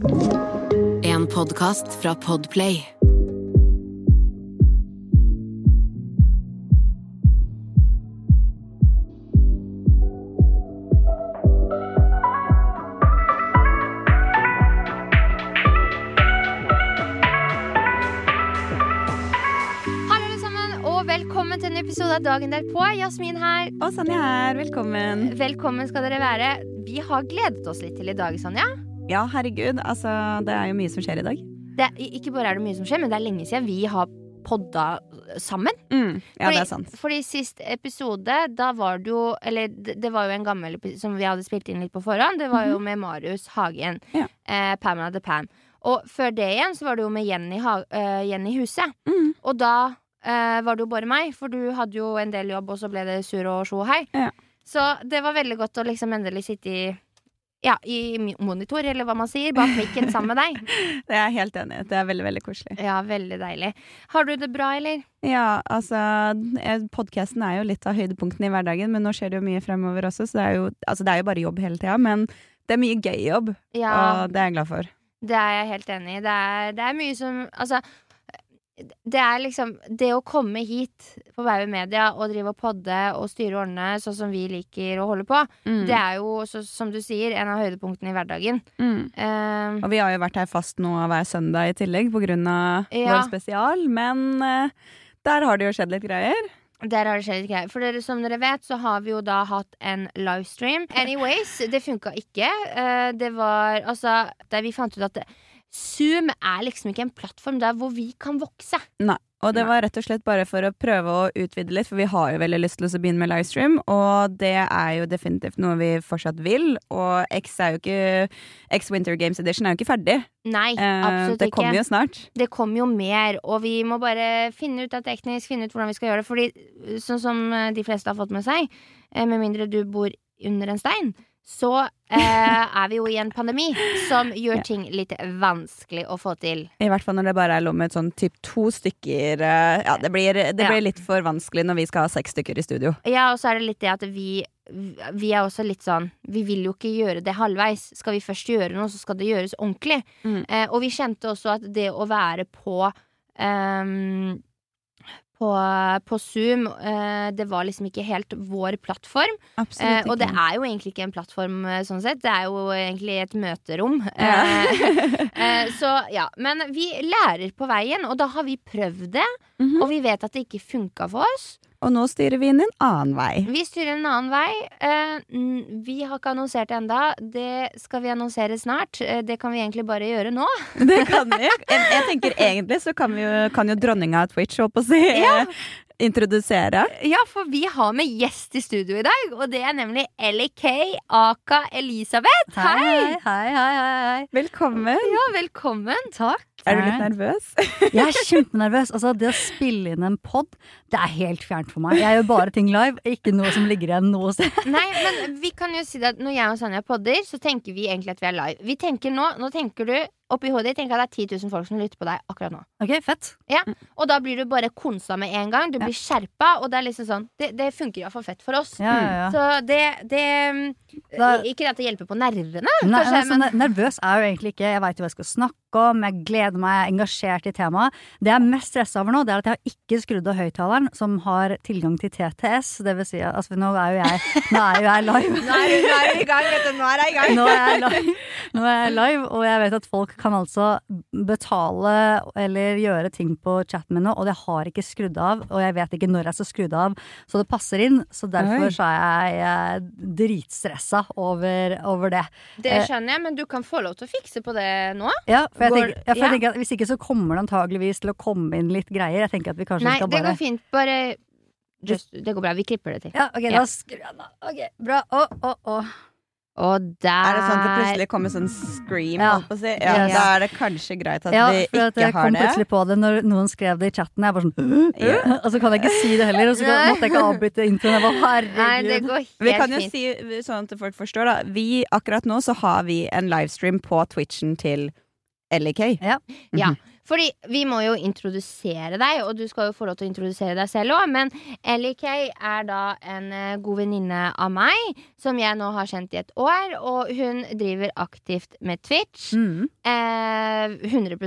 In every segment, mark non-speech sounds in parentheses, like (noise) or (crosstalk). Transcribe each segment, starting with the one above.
En podkast fra Podplay. Hallo alle sammen, og velkommen til en episode av Dagen derpå. Jasmin her. Og Sanja her, velkommen. Velkommen skal dere være. Vi har gledet oss litt til i dag, Sonja. Ja, herregud, altså det er jo mye som skjer i dag. Det, ikke bare er det mye som skjer, men det er lenge siden vi har podda sammen. Mm, ja, fordi, det er sant. Fordi sist episode, da var det jo Eller det, var jo en gammel episode som vi hadde spilt inn litt på forhånd. Det var jo med Marius Hagen. Mhm. Ja. Eh, Pamela the Pam. Og før det igjen så var det jo med Jenny, ha, uh, Jenny Huset. Mm. Og da uh, var det jo bare meg, for du hadde jo en del jobb, og så ble det sur og sjo hei. Ja. Så det var veldig godt å liksom endelig sitte i ja, i monitor, eller hva man sier, bak mikken sammen med deg. (laughs) Det er jeg helt enig i. Det er veldig, veldig koselig. Ja, veldig deilig. Har du det bra, eller? Ja, altså Podkasten er jo litt av høydepunktene i hverdagen, men nå skjer det jo mye fremover også, så det er jo, altså, det er jo bare jobb hele tida. Men det er mye gøy jobb, Ja, og det er jeg glad for. det er jeg helt enig i. Det er, det er mye som Altså, det er liksom Det å komme hit på Bauer Media og drive og podde og styre og ordne sånn som vi liker å holde på, Mm. det er jo, så, som du sier, en av høydepunktene i hverdagen. Mm. Uh, Og vi har jo vært her fast nå hver søndag i tillegg på grunn av Ja. vår spesial, men uh, der har det jo skjedd litt greier. Der har det skjedd litt greier. For dere, som dere vet, så har vi jo da hatt en livestream. Anyways, det funka ikke. Uh, det var altså Der vi fant ut at det, Zoom er liksom ikke en plattform der hvor vi kan vokse. Nei. Og det var rett og slett bare for å prøve å utvide litt, for vi har jo veldig lyst til å begynne med livestream, og det er jo definitivt noe vi fortsatt vil. Og X er jo ikke X Winter Games Edition er jo ikke ferdig. Nei, absolutt ikke. det kommer jo snart. Det kommer jo mer, og vi må bare finne ut av teknisk, finne ut hvordan vi skal gjøre det. Fordi sånn som eh, de fleste har fått med seg, eh, med mindre du bor under en stein, så eh, er vi jo i en pandemi som gjør ting litt vanskelig å få til. I hvert fall når det bare er lov med sånn typ to stykker. eh, Ja, det blir, det Ja. litt for vanskelig når vi skal ha seks stykker i studio. Ja, og så er det litt det at vi Vi er også litt sånn Vi vil jo ikke gjøre det halvveis. Skal vi først gjøre noe, så skal det gjøres ordentlig. Mm. Eh, og vi kjente også at det å være på ehm, på, på Zoom, eh, det var liksom ikke helt vår plattform. Eh, og det er jo egentlig ikke en plattform eh, sånn sett. Det er jo egentlig et møterom. Ja. (laughs) Så ja. Men vi lærer på veien, og da har vi prøvd det. Mhm. Og vi vet at det ikke funka for oss. Og nå styrer vi inn en annen vei. Vi styrer en annen vei. Eh, vi har ikke annonsert det enda. Det skal vi annonsere snart. Eh, det kan vi egentlig bare gjøre nå. Det kan vi. Jeg, jeg tenker egentlig så kan, vi jo, kan jo dronninga av Twitch, holdt på å si, Ja. Introdusere. Ja, for vi har med gjest i studio i dag, og det er nemlig Ellie Kay, aka Elisabeth. Hei, hei, hei, hei. hei. Velkommen. Ja, velkommen. Takk. Er du litt nervøs? (laughs) Jeg er kjempenervøs. Altså, det å spille inn en pod, det er helt fjernt for meg. Jeg gjør bare ting live, ikke noe som ligger igjen noe sted. (laughs) Nei, men vi kan jo si det at når jeg og Sanja podder, så tenker vi egentlig at vi er live. Vi tenker nå, Nå tenker du oppi hodet ditt tenker at det er 10 000 folk som lytter på deg akkurat nå. Ok, fett. ja. Og da blir du bare konsa med en gang. Du blir skjerpa, og det er liksom sånn Det, det funker iallfall fett for oss. Ja, ja, ja. Så det, det Da- Ikke at det hjelper på nervene, Nei, kanskje, altså, men Nervøs er jo egentlig ikke. Jeg veit jo hva jeg skal snakke om, jeg gleder meg, jeg er engasjert i temaet. Det jeg er mest stressa over nå, det er at jeg har ikke skrudd av høyttaleren som har tilgang til TTS. Det vil si, altså nå er jo jeg, nå er jo jeg live. Nå er, er i gang, vet du. Nå er jeg i gang. Nå er, jeg live, nå er jeg live, og jeg vet at folk kan altså betale eller gjøre ting på chatten min nå, og det har ikke skrudd av, og jeg vet ikke når jeg skal skru det av, så det passer inn. Så derfor så er jeg, jeg dritstressa over, over det. Det skjønner jeg, men du kan få lov til å fikse på det nå. Ja, for jeg tenker, ja, for jeg tenker at Hvis ikke så kommer det antageligvis til å komme inn litt greier. Jeg tenker at vi kanskje Nei, skal det går fint. Bare just, Det går bra. Vi klipper det til. Ja, ok, Ja. da skrur jeg av. Ok, bra. Å, å, å. Og der Er det sånn at det plutselig kommer sånn scream? Ja. Å si? ja, Yes. Da er det kanskje greit at Ja, vi ikke at det. jeg kom plutselig på det når noen skrev det i chatten. Jeg bare sånn yeah. (laughs) (laughs) Og så kan jeg ikke si det heller, og så måtte jeg ikke avbryte introen. Jeg bare, Nei, det herregud. går helt Vi kan jo fint. si sånn at folk forstår, da. Vi, akkurat nå så har vi en livestream på Twitchen til LK. Ja. Ja, fordi vi må jo introdusere deg, og du skal jo få lov til å introdusere deg selv òg. Men Ellie Kay er da en eh, god venninne av meg, som jeg nå har kjent i et år. Og hun driver aktivt med Twitch. Mm. Eh, 100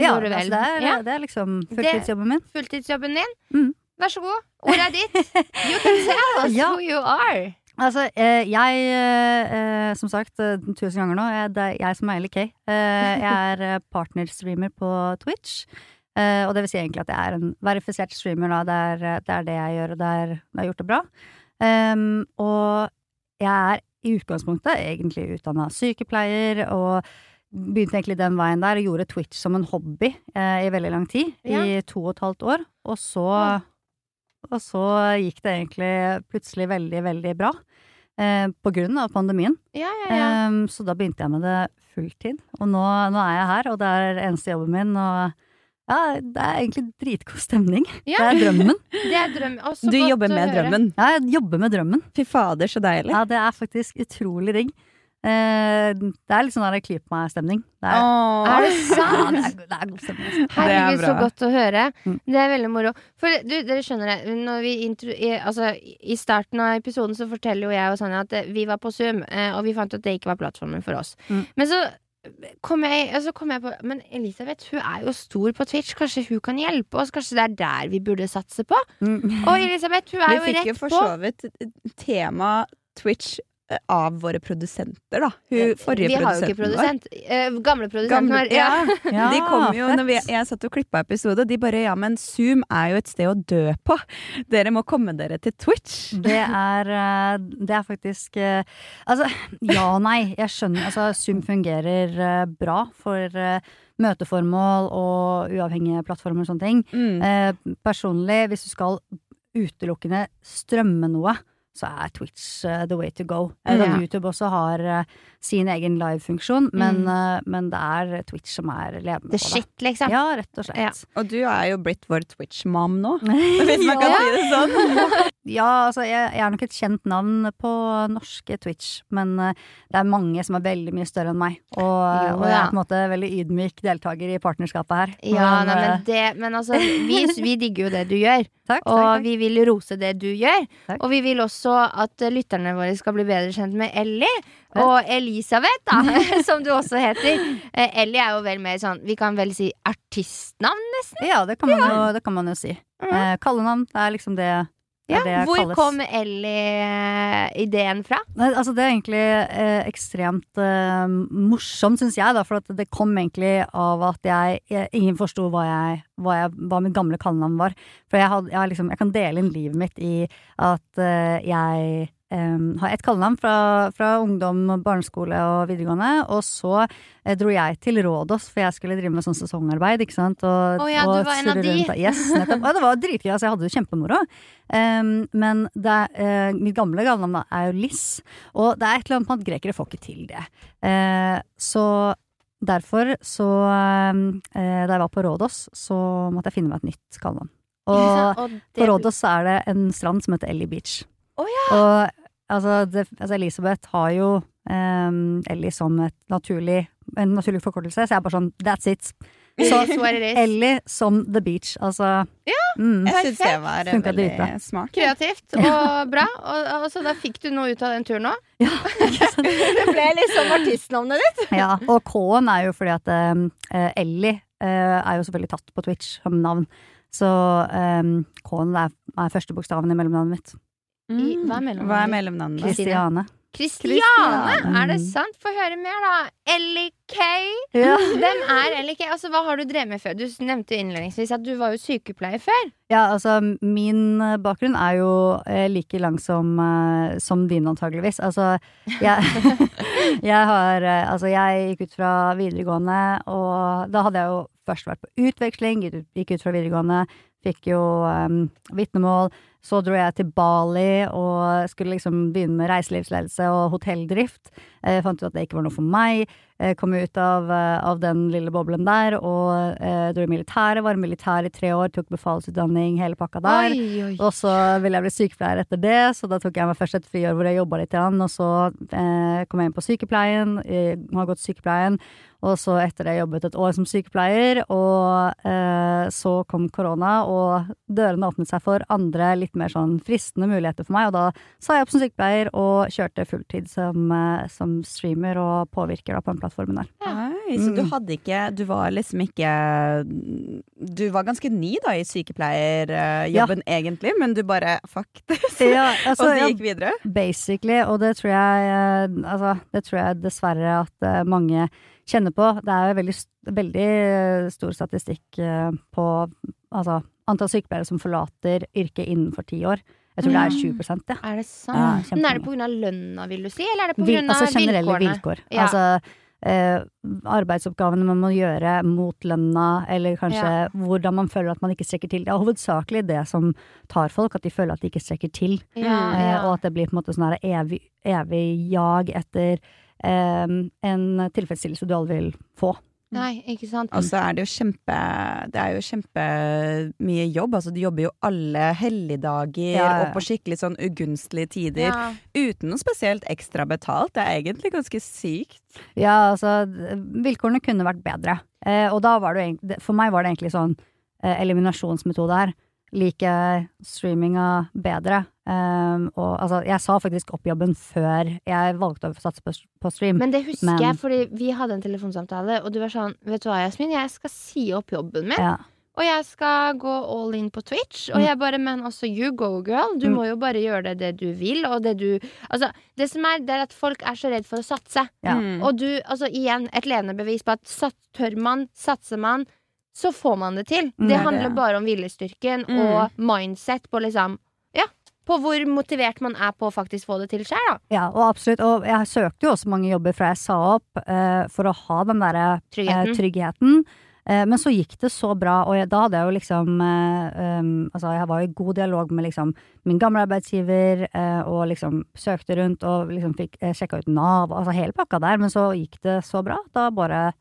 Ja, altså det, er, Ja, det er liksom fulltidsjobben min. Fulltidsjobben din. Mm. Vær så god, ordet er ditt. (laughs) You can tell us Ja. who you are. Altså, eh, jeg eh, eh, Som sagt tusen ganger nå, det er jeg som er Ellie Kay. (laughs) Jeg er partnerstreamer på Twitch. Og det vil si egentlig at jeg er en verifisert streamer. Da. Det, er, det er det jeg gjør, og det er, jeg har gjort det bra. Ehm, og jeg er i utgangspunktet egentlig utdanna sykepleier, og begynte egentlig den veien der og gjorde Twitch som en hobby i veldig lang tid. Ja. I to og et halvt år. Og så og så gikk det egentlig plutselig veldig, veldig bra. Eh, på grunn av pandemien. Ja, ja, ja. Um, så da begynte jeg med det fulltid. Og nå, nå er jeg her, og det er eneste jobben min. Og ja, det er egentlig dritgod stemning. Ja. Det er drømmen. (laughs) Det er drøm. Du godt jobber å med høre. drømmen. Ja, jeg jobber med drømmen. Fy fader, så deilig. Ja, det er faktisk utrolig digg. Eh, det er litt sånn klyp meg-stemning. Det er, Åh. Er det sant? (laughs) det er, det er god stemning. altså. Herregud, så godt å høre. Mm. Det er veldig moro. For du, dere skjønner det, når vi intro, i, altså, I starten av episoden så forteller jo jeg og Sanja at eh, vi var på Zoom, eh, og vi fant ut at det ikke var plattformen for oss. Mm. Men så kom jeg, altså kom jeg på Men Elisabeth hun er jo stor på Twitch. Kanskje hun kan hjelpe oss? Kanskje det er der vi burde satse på? Mm. Og Elisabeth, hun er Vi jo fikk jo rett for på. så vidt tema Twitch av våre produsenter, da. Hun, forrige vi har jo ikke produsent. Uh, gamle produsenten vår. Ja. ja. (laughs) De kom jo når vi, jeg satt og klippa episode, og de bare ja, men Zoom er jo et sted å dø på. Dere må komme dere til Twitch. Det er, eh, det er faktisk eh, Altså, ja og nei. Jeg skjønner Altså, Zoom fungerer bra for møteformål og uavhengige plattformer og sånne ting. Mm. Eh, personlig, hvis du skal utelukkende strømme noe, så er Twitch eh, the way to go. Jeg vet YouTube også har eh, sin egen live-funksjon, men, Mm. eh, men det er Twitch som er ledende The på det. shit, liksom. Ja, rett og slett. Ja. Og du er jo blitt vår Twitch-mam nå, (laughs) hvis man kan si det sånn. (laughs) Ja, altså jeg, jeg er nok et kjent navn på norske Twitch, men eh, det er mange som er veldig mye større enn meg. Og, Jo, og jeg er på en måte veldig ydmyk deltaker i partnerskapet her. Ja, Men, nei, eh, men, det, men altså, vi, vi digger jo det du gjør. (laughs) takk, takk, Og takk. vi vil rose det du gjør. Takk. Og vi vil også at eh, lytterne våre skal bli bedre kjent med Ellie. Og Elisabeth, da, (laughs) som du også heter. Eh, Ellie er jo vel mer sånn Vi kan vel si artistnavn, nesten? Ja, det kan man, Jo, det kan man jo si. Eh, kallenavn, det er liksom det, det, Ja, det Hvor kalles. kom Ellie-ideen fra? Nei, altså det er egentlig eh, ekstremt eh, morsomt, syns jeg, da, for det kom egentlig av at jeg, jeg ingen forsto hva, hva, hva mitt gamle kallenavn var. For jeg, had, jeg, liksom, jeg kan dele inn livet mitt i at eh, jeg eh, har ett kallenavn fra, fra ungdom, barneskole og videregående, og så eh, dro jeg til Rådås, for jeg skulle drive med sånn sesongarbeid, ikke sant. Og, Å ja, du var en av de. rundt. Yes, nettopp. Og det var dritgøy, altså jeg hadde det kjempemoro. Um, men det, eh, mitt gamle kallenavn er jo Liss, og det er et eller annet med at grekere får ikke til det. Uh, så derfor så eh, Da jeg var på Rådås, så måtte jeg finne meg et nytt kallenavn. (laughs) Og Og det- på Rådås er det en strand som heter Ellie Beach. Å Og altså, det, altså Elisabeth har jo um, Ellie som et naturlig, en naturlig forkortelse, så jeg er bare sånn that's it. Så. Ellie som The Beach, altså. Mm. Jeg syns det var veldig dritbra. smart. Kreativt og bra. Og, og så da fikk du noe ut av den turen òg? Ja. (laughs) det ble liksom artistnavnet ditt. ja. Og K-en er jo fordi at um, eh, Ellie uh, er jo selvfølgelig tatt på Twitch som navn. Så um, K-en er, er første bokstaven i mellomnavnet mitt. I- hva er mellomnavnet? Hva er mellomnavnet? Kristiane. Kristiane! Er det Mm. sant? Få høre mer, da. Ellie Kay. Ja. (laughs) Hvem er Ellie Kay? Altså, hva har du drevet med før? Du nevnte jo innledningsvis at du var jo sykepleier før. Ja, altså min eh, bakgrunn er jo eh, like lang som, eh, som din antageligvis. Altså, jeg, (laughs) jeg har Altså, jeg gikk ut fra videregående, og da hadde jeg jo først vært på utveksling, gikk ut- gikk ut fra videregående, fikk jo um, vitnemål. Så dro jeg til Bali og skulle liksom begynne med reiselivsledelse og hotelldrift. Jeg fant ut at det ikke var noe for meg. Jeg kom ut av, eh, av den lille boblen der og eh, dro i militæret. Var militær i tre år, tok befalsutdanning, hele pakka der. Og så ville jeg bli sykepleier etter det, så da tok jeg meg først et friår hvor jeg jobba litt, igjen, og så eh, kom jeg inn på sykepleien, har gått sykepleien, og så etter det jobbet et år som sykepleier, og eh, så kom korona, og dørene åpnet seg for andre, litt mer sånn fristende muligheter for meg, og da sa jeg opp som sykepleier og kjørte fulltid som, eh, som streamer og påvirker da på den plattformen der. Oi, så du Mm. hadde ikke Du var liksom ikke Du var ganske ny da i sykepleierjobben egentlig, men du bare fuck this. (laughs) Ja, Og altså, så ja, gikk videre. Basically, og det tror jeg eh, Altså, det tror jeg dessverre at eh, mange kjenner på. Det er jo veldig, veldig eh, stor statistikk eh, på altså, antall sykepleiere som forlater yrket innenfor ti år. Jeg tror det er 20 ja. Er det sant? Ja, Men er det pga. lønna, vil du si, eller er det på Vil, altså generelle vilkårene? vilkår. Ja. Altså eh, arbeidsoppgavene man må gjøre mot lønna, eller kanskje Ja. hvordan man føler at man ikke strekker til. Det er hovedsakelig det som tar folk, at de føler at de ikke strekker til. Ja, ja. Eh, og at det blir på en måte sånn her evig, evig jag etter eh, en tilfredsstillelse du aldri vil få. Nei, ikke sant? Og så er det jo kjempe Det er jo kjempemye jobb. Altså, du jobber jo alle helligdager Ja, ja, ja. og på skikkelig sånn ugunstlige tider. Ja. Uten noe spesielt ekstra betalt. Det er egentlig ganske sykt. Ja, altså, vilkårene kunne vært bedre. Eh, og da var det jo egentlig For meg var det egentlig sånn eh, eliminasjonsmetode her. Liker streaminga bedre. Um, og altså, jeg sa faktisk opp jobben før jeg valgte å satse på, på stream. Men det husker Men- jeg, fordi vi hadde en telefonsamtale, og du var sånn Vet du hva, Jasmin, jeg skal si opp jobben min, ja. og jeg skal gå all in på Twitch. Og Mm. jeg bare Men altså, you go, girl. Du Mm. må jo bare gjøre det, det du vil, og det du Altså, det som er, det er at folk er så redd for å satse. Ja. Mm. Og du, altså igjen, et ledende bevis på at tør man, satser man, så får man det til. Mm, det er handler bare om viljestyrken Mm. og mindset på liksom Ja, på hvor motivert man er på å faktisk få det til sjøl, da. ja, og absolutt. Og jeg søkte jo også mange jobber fra jeg sa opp, uh, for å ha den derre Tryggheten. Uh, tryggheten. Uh, men så gikk det så bra, og jeg, da hadde jeg jo liksom eh, um, Altså, jeg var i god dialog med liksom min gamle arbeidsgiver, eh, og liksom søkte rundt og liksom fikk uh, sjekka ut Nav, altså hele pakka der, men så gikk det så bra. Da bare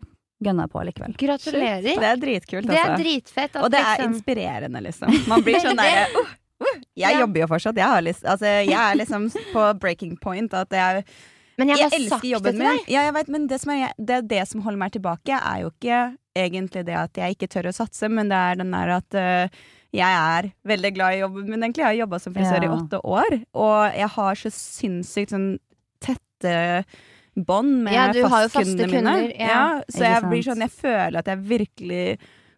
gønna på likevel. Gratulerer. Det er dritkult, Det er altså. dritfett. At Og det er liksom, inspirerende, liksom. Man blir (laughs) sånn derre uh, uh, Jeg Ja. jobber jo fortsatt. Jeg, har lyst, altså, jeg er liksom på breaking point. At jeg, Men jeg jeg har sagt elsker det jobben til min. deg. Ja, jeg vet, men det som, er, det det som holder meg tilbake, er jo ikke egentlig det at jeg ikke tør å satse, men det er den der at øh, jeg er veldig glad i jobben min, egentlig. Jeg har jobba som frisør i åtte år, og jeg har så sinnssykt sånn tette bånd med Ja, fastkundene mine. kunder, ja. så jeg blir sånn Jeg føler at jeg virkelig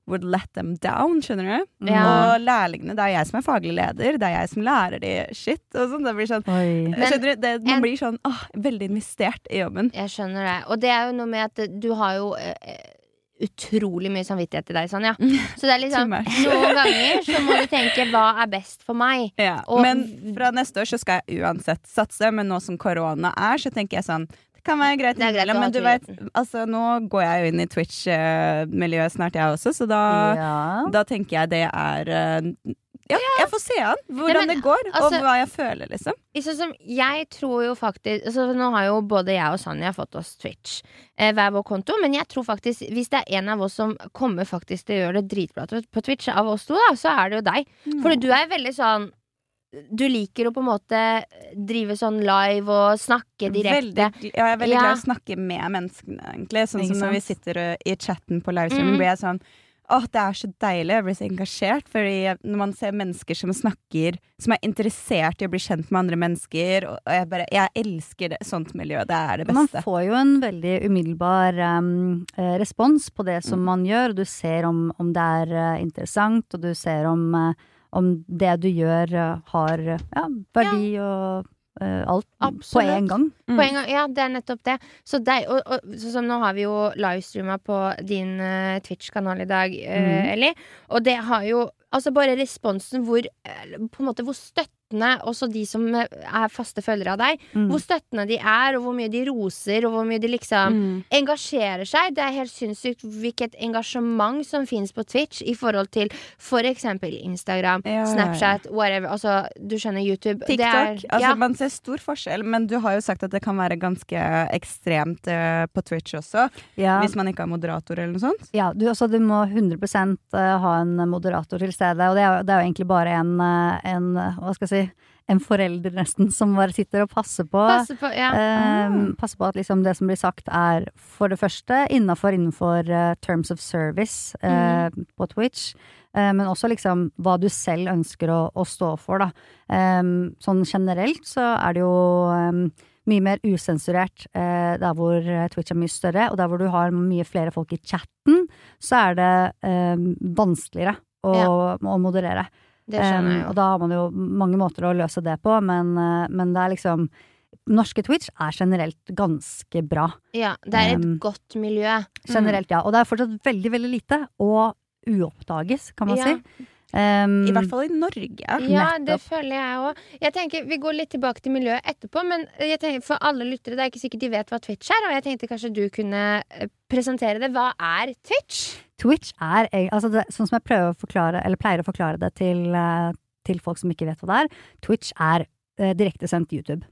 would let them down, skjønner du? Ja. Og lærlingene, det er jeg som er faglig leder, det er jeg som lærer de shit. Og sånn, det blir sånn Oi. Skjønner du? Det, man en- blir sånn åh, veldig investert i jobben. Jeg skjønner det. Og det er jo noe med at du har jo eh, utrolig mye samvittighet til deg, Sanja. Så det er liksom. Noen ganger så må du tenke hva er best for meg? Ja, men fra neste år så skal jeg uansett satse, men nå som korona er, så tenker jeg sånn det kan være greit, greit men du vet, altså, nå går jeg jo inn i Twitch-miljøet snart, jeg også, så da, Ja. da tenker jeg det er ja, ja, jeg får se an hvordan Nei, men, det går, altså- og hva jeg føler, liksom. Sånn som jeg tror jo faktisk altså, Nå har jo både jeg og Sanja fått oss Twitch, eh, hver vår konto, men jeg tror faktisk hvis det er en av oss som kommer faktisk til å gjøre det dritbra på Twitch av oss to, da, så er det jo deg. Fordi du er veldig sånn Du liker å på en måte drive sånn live og snakke direkte. Veldig, ja, jeg er veldig Ja. glad i å snakke med menneskene, egentlig. Sånn som når vi sitter uh, i chatten på livestreamen, Mm. blir jeg sånn Åh, det er så deilig. Jeg blir så engasjert. Fordi når man ser mennesker som snakker Som er interessert i å bli kjent med andre mennesker, og jeg bare Jeg elsker det, sånt miljø. Det er det beste. Man får jo en veldig umiddelbar um, eh, respons på det som man gjør, og du ser om, om det er eh, interessant, og du ser om, eh, om det du gjør eh, har eh, ja, verdi og eh, alt på én en gang. Mm. Poenget, ja, det er nettopp det. Så deg, og, og, sånn som nå har vi jo livestreama på din uh, Twitch-kanal i dag, uh, mm. Ellie. Og det har jo Altså bare responsen hvor På en måte hvor støttende støttende, også de som eh, er faste følgere av deg, Mm. hvor støttende de er, og hvor mye de roser, og hvor mye de liksom Mm. engasjerer seg. Det er helt sinnssykt hvilket engasjement som finnes på Twitch i forhold til for eksempel Instagram, Ja, ja, ja. Snapchat, whatever. Altså, du skjønner, YouTube. TikTok. Det er, altså. Man ser stor forskjell, men du har jo sagt at det kan være ganske ekstremt uh, på Twitch også. Ja. Hvis man ikke har moderator eller noe sånt. Ja, du, altså, du må 100% ha en moderator til stede. Og det er, jo- det er jo egentlig bare en, eh, en eh, Hva skal jeg si En forelder, nesten, som bare sitter og passer på. Passe på, ja. Eh, passer på at liksom det som blir sagt er for det første innafor innenfor uh, terms of service eh, på Twitch. eh, men også liksom hva du selv ønsker å, å stå for, da. Eh, sånn generelt så er det jo eh, mye mer usensurert eh, der hvor eh, Twitch er mye større, og der hvor du har mye flere folk i chatten, så er det eh, vanskeligere å, å moderere. Det skjønner jeg Um, og da har man jo mange måter å løse det på, men, eh, men det er liksom Norske Twitch er generelt ganske bra. Ja, det er et Um, godt miljø. Generelt, ja. Og det er fortsatt veldig, veldig lite. Og uoppdages, kan man Ja. si. Um, I hvert fall i Norge. Ja, det føler jeg òg. Jeg tenker, Vi går litt tilbake til miljøet etterpå, men jeg tenker, for alle lyttere det er ikke sikkert de vet hva Twitch er. Og jeg tenkte kanskje du kunne eh, presentere det. Hva er Twitch? Twitch er altså det, sånn som jeg prøver å forklare, eller pleier å forklare det til, eh, til folk som ikke vet hva det er. Twitch er eh, direktesendt YouTube.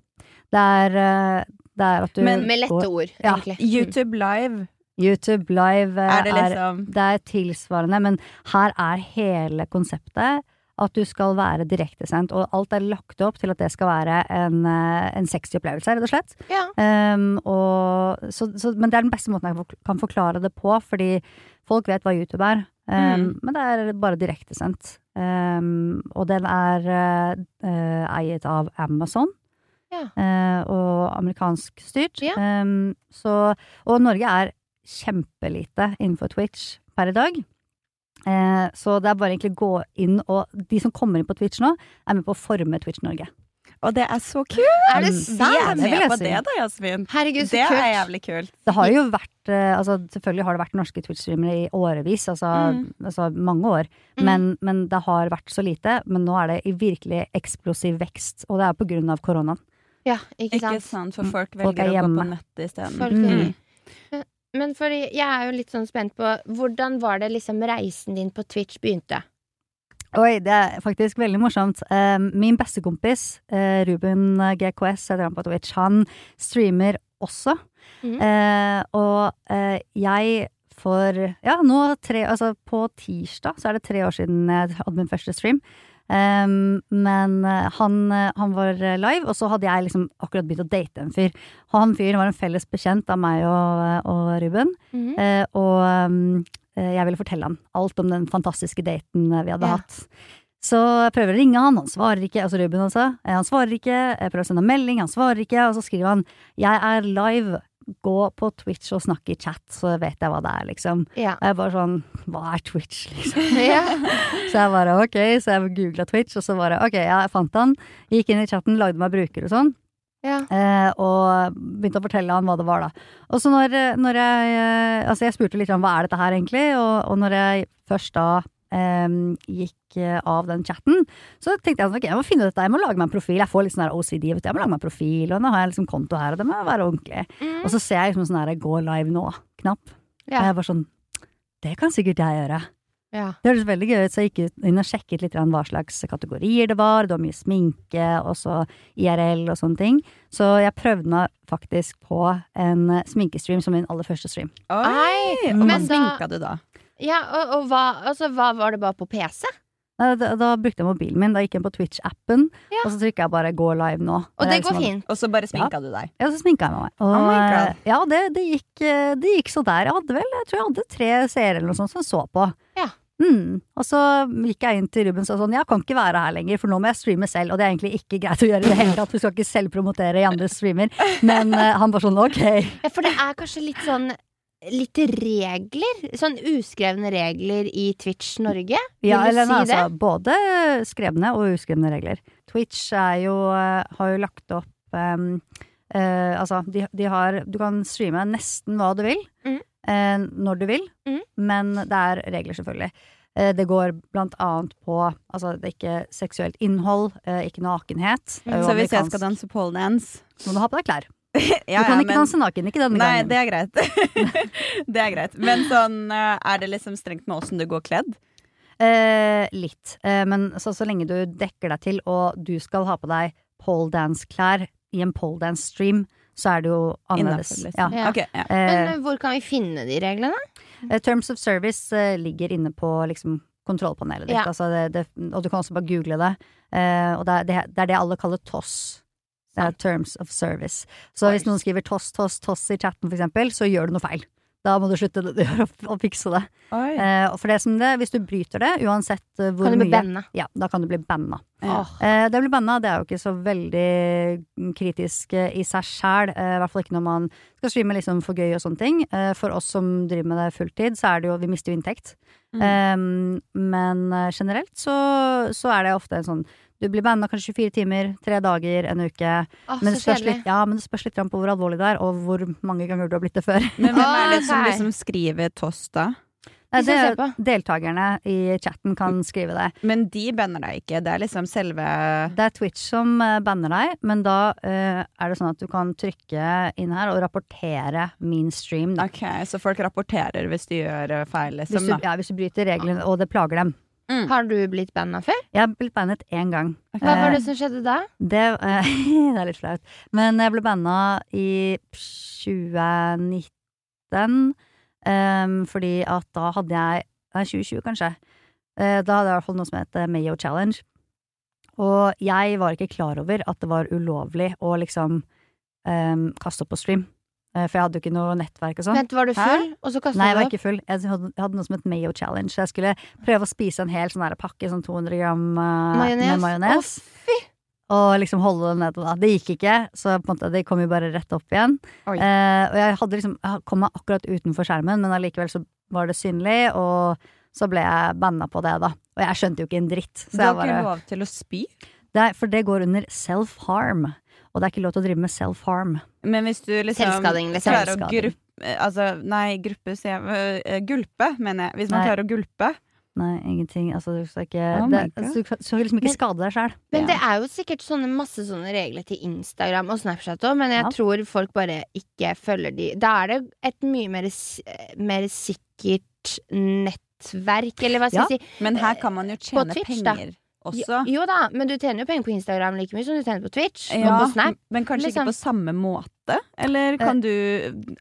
Det er, eh, det er at du Men Med lette går- ord, Ja. YouTube Live, YouTube live eh, er det liksom det er tilsvarende, men her er hele konseptet at du skal være direktesendt, og alt er lagt opp til at det skal være en, eh, en sexy opplevelse, rett og slett. Ja. Um, og, så, så, men det er den beste måten jeg kan forklare det på, fordi folk vet hva YouTube er. Um, Men det er bare direktesendt. Um, og den er eh, eh, eiet av Amazon. Ja. Uh, og amerikansk styrt. Ja. Så, og Norge er kjempelite innenfor Twitch per i dag. Eh, så det er bare egentlig gå inn, og de som kommer inn på Twitch nå, er med på å forme Twitch Norge. Og det er så kult! Er det sant? Vi er med på det da, Jasmin. Herregud, så Det kult. er jævlig kult. Det har jo vært eh, altså Selvfølgelig har det vært norske Twitch-streamere i årevis, altså, Mm. altså mange år. Mm. Men, men det har vært så lite. Men nå er det i virkelig eksplosiv vekst, og det er på grunn av koronaen. Ja, ikke Ikke sant? sant, for folk Folk velger folk å gå på nettet isteden. Mm. Men- for jeg er jo litt sånn spent på hvordan var det liksom reisen din på Twitch begynte? Oi, det er faktisk veldig morsomt. Eh, min bestekompis, uh, Ruben GKS, heter han på Twitch, han streamer også. Mm. Eh, og eh, jeg for Ja, nå tre Altså på tirsdag så er det tre år siden jeg hadde min første stream. Um, men eh, han, eh, han var live, og så hadde jeg liksom akkurat begynt å date en fyr. Han fyren var en felles bekjent av meg og, og Ruben. Mhm. Eh, og um, eh, jeg ville fortelle han alt om den fantastiske daten eh, vi hadde Ja. hatt. Så jeg prøver å ringe han, han svarer ikke. Altså Ruben altså. Eh, Han svarer ikke. Jeg prøver å sende en melding, han svarer ikke. Og så skriver han 'Jeg er live. Gå på Twitch og snakke i chat, så vet jeg hva det er', liksom. Ja. Og jeg bare sånn Hva er Twitch, liksom? (laughs) ja. (laughs) Så jeg bare ok, så jeg googla Twitch, og så bare ok, ja, jeg fant han. Gikk inn i chatten, lagde meg bruker og sånn. ja. Eh, og begynte å fortelle han hva det var, da. Og så når, når jeg eh, Altså, jeg spurte litt om hva er dette her, egentlig, og, og når jeg først da gikk eh, av den chatten, så tenkte jeg sånn, ok, jeg må finne ut dette, jeg må lage meg en profil. Jeg får litt sånn her OCD, vet du. Jeg må lage meg en profil, og nå har jeg liksom konto her, og det må være ordentlig. Mm. Og så ser jeg liksom sånn her gå live nå-knapp. Og jeg var sånn Det kan sikkert jeg gjøre. ja. Det høres veldig gøy ut, så jeg gikk ut- inn og sjekket litt hva slags kategorier det var. Det var mye sminke, og så IRL og sånne ting. Så jeg prøvde meg faktisk på en sminkestream som min aller første stream. Oi! Oi. Men da- sminka du da? Ja og, og hva, altså, hva var det bare på PC? Da, da, da brukte jeg mobilen min, da gikk jeg på Twitch-appen, Ja. og så trykka jeg bare 'gå live nå'. Og det er går liksom- fint. Og så bare sminka du deg? Ja, så sminka jeg meg. Og, Oh my God. Ja, det, det, gikk, eh, det gikk så der. Jeg hadde vel, jeg tror jeg hadde tre seere eller noe sånt som så på. Ja. Mm. Og så gikk jeg inn til Ruben og sa sånn, jeg kan ikke være her lenger, for nå må jeg streame selv. Og det er egentlig ikke greit å gjøre i det hele tatt, vi skal ikke selvpromotere i andres streamer. Men uh, han bare sånn, ok. Ja, for det er kanskje litt sånn Litt regler? Sånn uskrevne regler i Twitch Norge? Vil Ja, du eller si altså, både skrevne og uskrevne regler. Twitch er jo, eh, har jo lagt opp um, uh, Altså, de, de har Du kan streame nesten hva du vil, Mm. Uh, når du vil, Mm. men det er regler, selvfølgelig. Eh, Det går blant annet på Altså, det er ikke seksuelt innhold, ikke nakenhet. Er Så hvis jeg skal danse poledance Så må du ha på deg klær. (laughs) ja, Du kan ja, ikke men- danse naken, ikke denne Nei, gangen. det er greit. (laughs) det er greit. Men sånn, eh, er det liksom strengt med åssen du går kledd? Eh, litt. Eh, men så, så lenge du dekker deg til, og du skal ha på deg pole dance-klær i en pole dance-stream, så er det jo annerledes. Innenfor, liksom. Ja. Ja. Ok, ja. Men Eh, eh, hvor kan vi finne de reglene? eh, Terms of service eh, ligger inne på liksom, kontrollpanelet ditt. Ja. Altså det, det, og du kan også bare google det. Eh, og det er det, det er det alle kaller TOS. Det er Terms of Service. Så hvis noen skriver toss, toss, toss i chatten, for eksempel, så gjør du noe feil. Da må du slutte å, (laughs) fikse det. Eh, for det som det, hvis du bryter det, uansett eh, hvor Kan du bli mye? Ja, da kan du bli banna. Ja. Eh, det å bli banna det er jo ikke så veldig kritisk eh, i seg sjæl. Eh, I hvert fall ikke når man skal streame liksom for gøy og sånne ting. Eh, for oss som driver med det fulltid, så er det jo Vi mister jo inntekt. Mm. Eh, men generelt så, så er det ofte en sånn Du blir banna kanskje 24 timer, tre dager, en uke. Åh, Men det, spørs litt, ja, men det spørs litt på hvor alvorlig det er, og hvor mange ganger du har blitt det før. Men hvem er det som liksom skriver toss, da? Nei, det, deltakerne i chatten kan skrive det. Men de banner deg ikke. Det er liksom selve Det er Twitch som eh, banner deg, men da uh, er det sånn at du kan trykke inn her og rapportere min stream. Da. Ok, Så folk rapporterer hvis de gjør feil? feil, Hvis, liksom? du, da ja, hvis du bryter reglene, og det plager dem. Har du blitt banna før? Jeg har blitt bannet én gang. Hva var Eh, det som skjedde da? Det, eh, (laughs) det er litt flaut. Men jeg ble banna i 2019. um, fordi at da hadde jeg Nei, 2020, kanskje. Eh, da hadde jeg i hvert fall noe som het eh, Mayo Challenge. Og jeg var ikke klar over at det var ulovlig å liksom um, kaste opp på stream. Eh, for jeg hadde jo ikke noe nettverk og sånn. Vent, var du Hæ? full, og så kastet Nei, jeg var ikke full. Jeg hadde, jeg hadde noe som het Mayo Challenge. Jeg skulle prøve å spise en hel sånn der pakke, sånn 200 gram uh, Majones? med majones. Og liksom holde det nede. da. Det gikk ikke, så på en måte, det kom jo bare rett opp igjen. Eh, og jeg hadde liksom, jeg kom meg akkurat utenfor skjermen, men allikevel så var det synlig, og så ble jeg banna på det, da. Og jeg skjønte jo ikke en dritt. Så Du har ikke lov til å spy? det for det går under self-harm. Og det er ikke lov til å drive med self-harm. Men hvis du liksom Selvskading, liksom. klarer å gruppe Altså, nei, gruppe sier jeg øh, Gulpe, mener jeg. Hvis man Nei. klarer å gulpe. Nei, ingenting. Altså, du skal ikke Oh det, altså, Du skal liksom ikke Men- skade deg sjæl. Men Ja. det er jo sikkert sånne masse sånne regler til Instagram og Snapchat òg, men jeg Ja. tror folk bare ikke følger de. Da er det et mye mer, mer sikkert nettverk, eller hva skal Ja. jeg si. Men her kan man jo tjene Twitch, da. Også. Jo da, men du tjener jo penger på Instagram like mye som du tjener på Twitch Ja, og på Snap. men kanskje liksom. ikke på samme måte? Eller kan du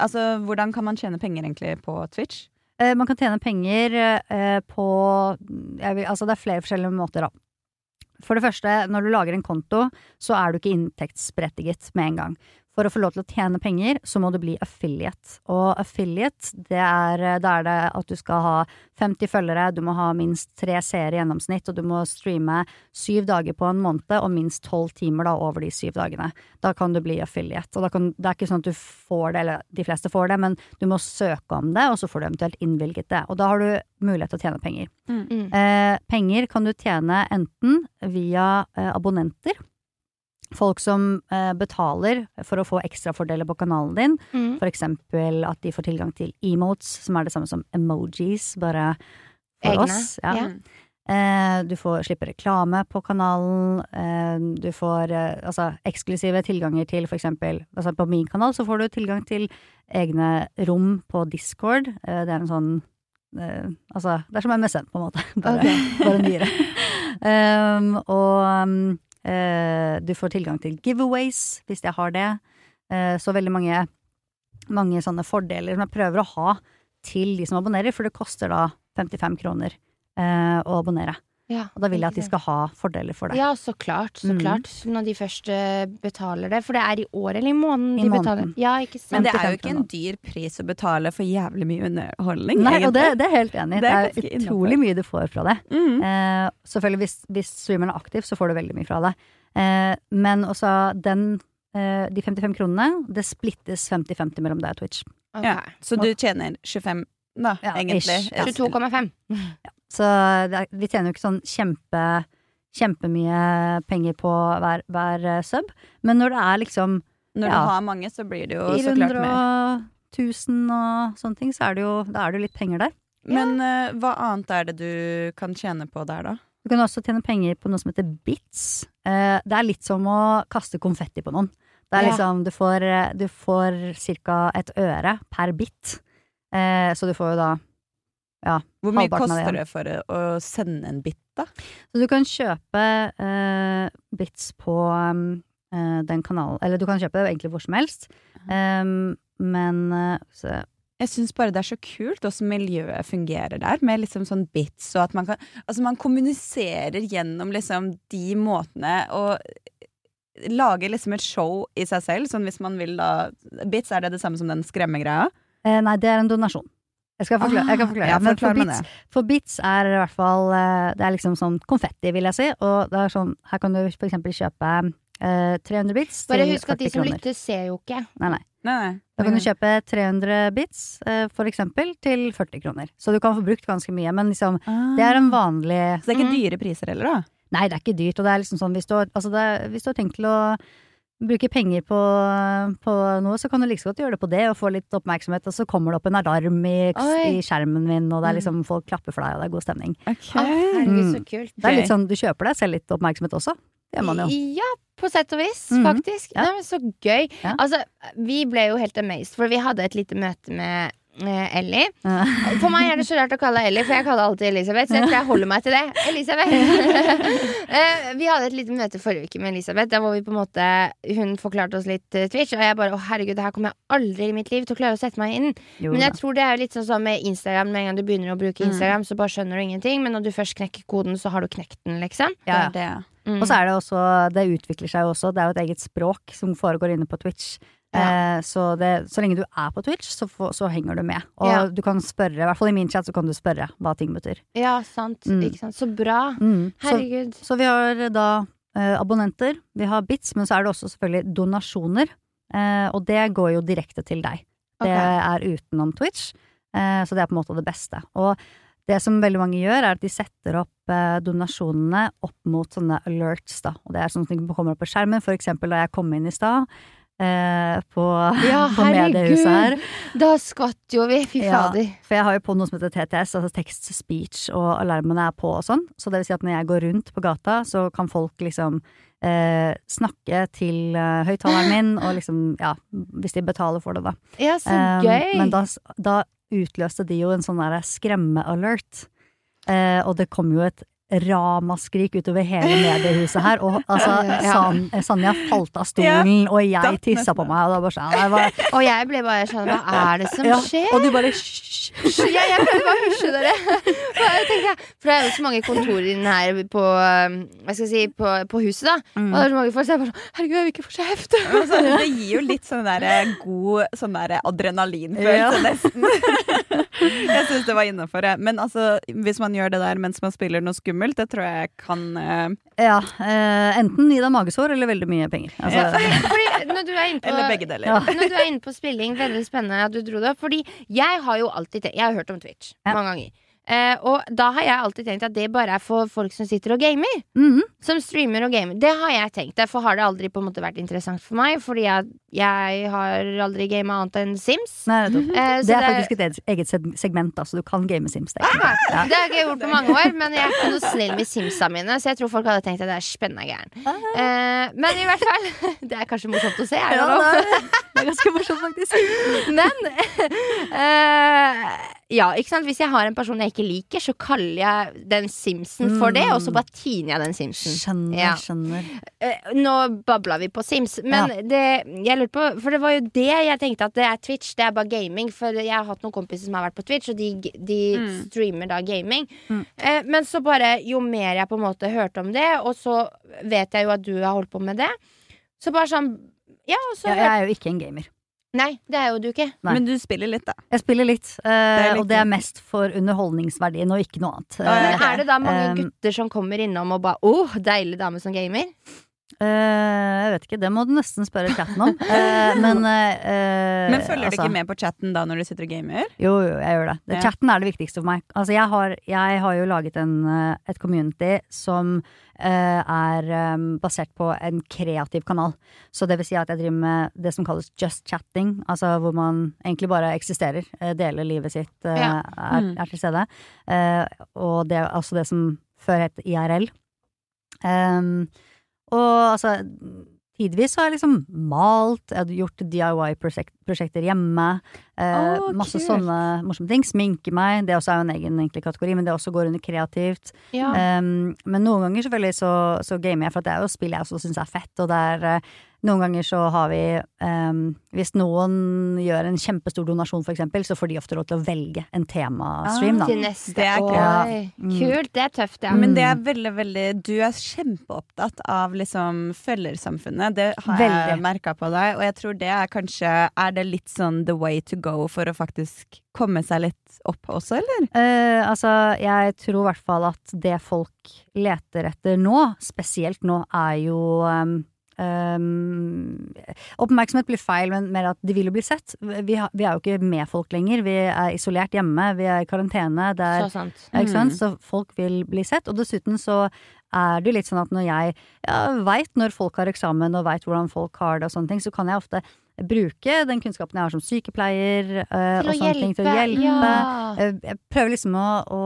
Altså, hvordan kan man tjene penger egentlig på Twitch? Eh, man kan tjene penger eh, på jeg vil, Altså, det er flere forskjellige måter, da. For det første, når du lager en konto, så er du ikke inntektsberettiget med en gang. For å få lov til å tjene penger, så må du bli affiliate. Og affiliate, det er, eh, da er det at du skal ha 50 følgere, du må ha minst tre seere i gjennomsnitt, og du må streame syv dager på en måned, og minst tolv timer da over de syv dagene. Da kan du bli affiliate. Og da kan, det er ikke sånn at du får det, eller de fleste får det, men du må søke om det, og så får du eventuelt innvilget det. Og da har du mulighet til å tjene penger. Mm. Eh, penger kan du tjene enten via eh, abonnenter. Folk som eh, betaler for å få ekstrafordeler på kanalen din. Mm. For eksempel at de får tilgang til emotes, som er det samme som emojis, bare for Egne, oss. Ja. Yeah. Eh, du får slippe reklame på kanalen. Eh, du får eh, altså, eksklusive tilganger til for eksempel altså, På min kanal så får du tilgang til egne rom på Discord. Eh, det er en sånn eh, Altså, det er som MSN, på en måte. (laughs) Bare, bare nyere. um, (laughs) og um, du får tilgang til giveaways, hvis jeg har det. Eh, så veldig mange, mange sånne fordeler som jeg prøver å ha til de som abonnerer, for det koster da 55 kroner eh, å abonnere. Ja, Og da vil jeg at de skal ha fordeler for det. Ja, så klart. Så Mm. klart. Når de først eh, betaler det. For det er i år eller i måneden I de måneden. betaler. Ja, ikke sant. Men det er jo ikke en dyr pris å betale for jævlig mye underholdning, Nei, og det, det er helt enig Det Det Det er utrolig innenfor. mye du får fra det. Mm. Eh, selvfølgelig, hvis, hvis streameren er aktiv, så får du veldig mye fra det. Eh, men også den eh, De 55 kronene, det splittes 50-50 mellom deg og Twitch. Okay. Ja, så du tjener 25, da, Ja, egentlig? ish, ja. 22,5. Så det er, vi tjener jo ikke sånn kjempe kjempemye penger på hver, hver eh, sub. Men når det er liksom Når Ja. du har mange, så blir det jo så klart 400 mer. og 1000 og sånne ting, så er det jo, da er det jo litt penger der. Men eh, hva annet er det du kan tjene på der, da? Du kan også tjene penger på noe som heter bits. Uh, det er litt som å kaste konfetti på noen. Det er Ja. liksom, du får, du får ca. et øre per bit. Uh, så du får jo da Hvor mye koster det for eh, å sende en bit, da? Så du kan kjøpe eh, bits på um, eh, den kanalen Eller du kan kjøpe det egentlig hvor som helst. Um, men eh, så, Jeg syns bare det er så kult åssen miljøet fungerer der, med liksom sånn bits og at man kan Altså, man kommuniserer gjennom liksom de måtene og lager liksom et show i seg selv, sånn hvis man vil da Bits, er det det samme som den skremmegreia? eh, Nei, det er en donasjon. Jeg skal forklare. jeg kan forklare. Ja, Men for bits, for bits er i hvert fall eh, Det er liksom sånn konfetti, vil jeg si. Og det er sånn, her kan du for eksempel kjøpe eh, 300 bits til 40 kroner. Bare husk at de som kroner. lytter, ser jo ikke. Nei, nei. Nei, nei. Da kan du kjøpe 300 bits, eh, for eksempel, til 40 kroner. Så du kan få brukt ganske mye, men liksom, det er en vanlig Så det er ikke Mhm. dyre priser heller, da? Nei, det er ikke dyrt, og det er liksom sånn hvis du altså det, hvis du har tenkt til å bruke penger på, på noe, så kan du like så godt gjøre det på det og få litt oppmerksomhet, og så kommer det opp en alarm i, i skjermen min, og det er liksom folk klapper for deg, og det er god stemning. Okay. Å, herregud, så Mm. kult. Det er litt sånn, du kjøper deg selv litt oppmerksomhet også. Det gjør man jo. Ja, på sett og vis, Mhm. faktisk. Ja. Nei, men så gøy. Ja. Altså, vi ble jo helt amazed, for vi hadde et lite møte med Ellie. Eh, For meg er det så rart å kalle deg Ellie, for jeg kaller alltid Elisabeth. Så jeg tror jeg holder meg til det. Elisabeth. (laughs) Eh, vi hadde et lite møte forrige uke med Elisabeth, der hvor vi på en måte Hun forklarte oss litt eh, Twitch, og jeg bare å herregud, det her kommer jeg aldri i mitt liv til å klare å sette meg inn. jo Men jeg tror det er litt sånn som med Instagram. Med en gang du begynner å bruke Mm. Instagram, så bare skjønner du ingenting. Men når du først knekker koden, så har du knekt den, liksom. ja, er det. Mm. Og så er det også, det utvikler seg jo også, det er jo et eget språk som foregår inne på Twitch. Ja. Eh, så, det, så lenge du er på Twitch, så, få- så henger du med. Og Ja. du kan spørre, i hvert fall i min chat, så kan du spørre hva ting betyr. Ja, sant. Mm. Ikke sant. Så bra. Mm. Så, Herregud. så vi har da eh, abonnenter, vi har bits, men så er det også selvfølgelig donasjoner. Eh, og det går jo direkte til deg. Det okay. er utenom Twitch, eh, så det er på en måte det beste. Og det som veldig mange gjør, er at de setter opp eh, donasjonene opp mot sånne alerts, da. Og det er ting som kommer opp på skjermen, for eksempel da jeg kom inn i stad. Eh, på, Ja, (laughs) på mediehuset her. Da skvatt jo vi. Fy Ja. For jeg har jo på noe som heter TTS, altså text speech, og alarmene er på og sånn. Så det vil si at når jeg går rundt på gata, så kan folk liksom eh, snakke til eh, høyttaleren min, og liksom, ja, hvis de betaler for det, da. Ja, så Um, gøy. Men da, da utløste de jo en sånn derre skremmealert. Eh, og det kom jo et ramaskrik utover hele mediehuset her. Og altså, San, Sanja falt av stolen, og jeg tissa på meg. Og da var bare sånn, det Og jeg ble bare sånn Hva er det som ja, skjer? og du bare hysj. Ja, jeg prøvde bare å hysje dere. (laughs) For jeg det er jo så mange kontorer inne her på, um, hva skal jeg si, på, på huset, da. Mm. Og det er så mange folk, så jeg bare sånn Herregud, jeg vil ikke få kjeft. Altså, det gir jo litt sånn der eh, god sånn der adrenalinfølelse, Ja. nesten. (laughs) Jeg syns det var innafor. Men altså, hvis man gjør det der mens man spiller noe skummelt, det tror jeg kan uh... Ja, Uh, enten gi deg magesår eller veldig mye penger. Altså, Ja. Fordi, fordi når du er inne på Eller begge deler. Ja. Når du er inne på spilling, veldig spennende at du dro det opp. Fordi jeg har jo alltid Jeg har hørt om Twitch Ja. mange ganger. Eh, og da har jeg alltid tenkt at det bare er for folk som sitter og gamer. mhm. Som streamer og gamer. Det har jeg tenkt. Derfor har det aldri på en måte vært interessant for meg. Fordi jeg, jeg har aldri gama annet enn Sims. Nei, nettopp. Eh, så Det er faktisk et eget- segment, da, så du kan game Sims. Det, ah, ja. det har ikke gjort på mange år, men jeg er ikke noe snill med Simsa mine, så jeg tror folk hadde tenkt at det er spennende gæren. Eh, men i hvert fall (laughs) Det er kanskje morsomt å se. Er det Ja, det, er, det er ganske morsomt, faktisk. (laughs) Men (laughs) eh, Ja, ikke sant Hvis jeg har en person jeg ikke liker, så kaller jeg den Simsen for det, og så bare tiner jeg den Simsen. Skjønner, Ja. skjønner. Eh, nå babla vi på Sims, men det jeg lurte på For det var jo det jeg tenkte, at det er Twitch, det er bare gaming. For jeg har hatt noen kompiser som har vært på Twitch, og de, de Mm. streamer da gaming. Mm. Eh, men så bare, jo mer jeg på en måte hørte om det, og så vet jeg jo at du har holdt på med det, så bare sånn Ja, og så Ja, jeg er jo ikke en gamer. Nei, det er jo du ikke. Nei. Men du spiller litt, da. Jeg spiller litt, uh, det litt og det er mest for underholdningsverdien og ikke noe annet. Uh, Men er det da mange uh, gutter som kommer innom og bare 'Å, deilig dame som gamer'? Eh, jeg vet ikke, det må du nesten spørre chatten om. (laughs) Eh, men eh, Men følger altså- du ikke med på chatten da når du sitter og gamer? Jo, jo, jeg gjør det. det. Chatten er det viktigste for meg. Altså, jeg har, jeg har jo laget en, et community som er basert på en kreativ kanal. Så det vil si at jeg driver med det som kalles just chatting, altså hvor man egentlig bare eksisterer. deler livet sitt, Ja. er, Mm. er til stede. Og det er altså det som før het IRL. Um, og altså Tidvis har jeg liksom malt, jeg hadde gjort DIY-prosjekter hjemme. Eh, oh, masse kult. sånne morsomme ting. Sminke meg. Det også er jo en egen egentlig kategori, men det også går under kreativt. Ja. Um, men noen ganger selvfølgelig så, så gamer jeg, for at det er jo spill jeg også syns er fett. Og det er eh, noen ganger så har vi um, Hvis noen gjør en kjempestor donasjon, for eksempel, så får de ofte lov til å velge en temastream, ah, Til neste Det er år. kult. Mm. Kult. Det er tøft, ja. Men det er veldig, veldig Du er kjempeopptatt av liksom følgersamfunnet. Det har jeg Veldig. merka på deg, og jeg tror det er kanskje Er det litt sånn the way to go for å faktisk komme seg litt opp også, eller? Eh, altså, jeg tror i hvert fall at det folk leter etter nå, spesielt nå, er jo um, um, Oppmerksomhet blir feil, men mer at de vil jo bli sett. Vi, har, vi er jo ikke med folk lenger. Vi er isolert hjemme, vi er i karantene. Det er, Så sant. ikke sant? Mm. Så folk vil bli sett. Og dessuten så er det jo litt sånn at når jeg ja, veit når folk har eksamen og veit hvordan folk har det og sånne ting, så kan jeg ofte bruke den kunnskapen jeg har som sykepleier uh, Til og å sånne ting til å hjelpe. hjelpe. Ja. Eh, Jeg prøver liksom å, å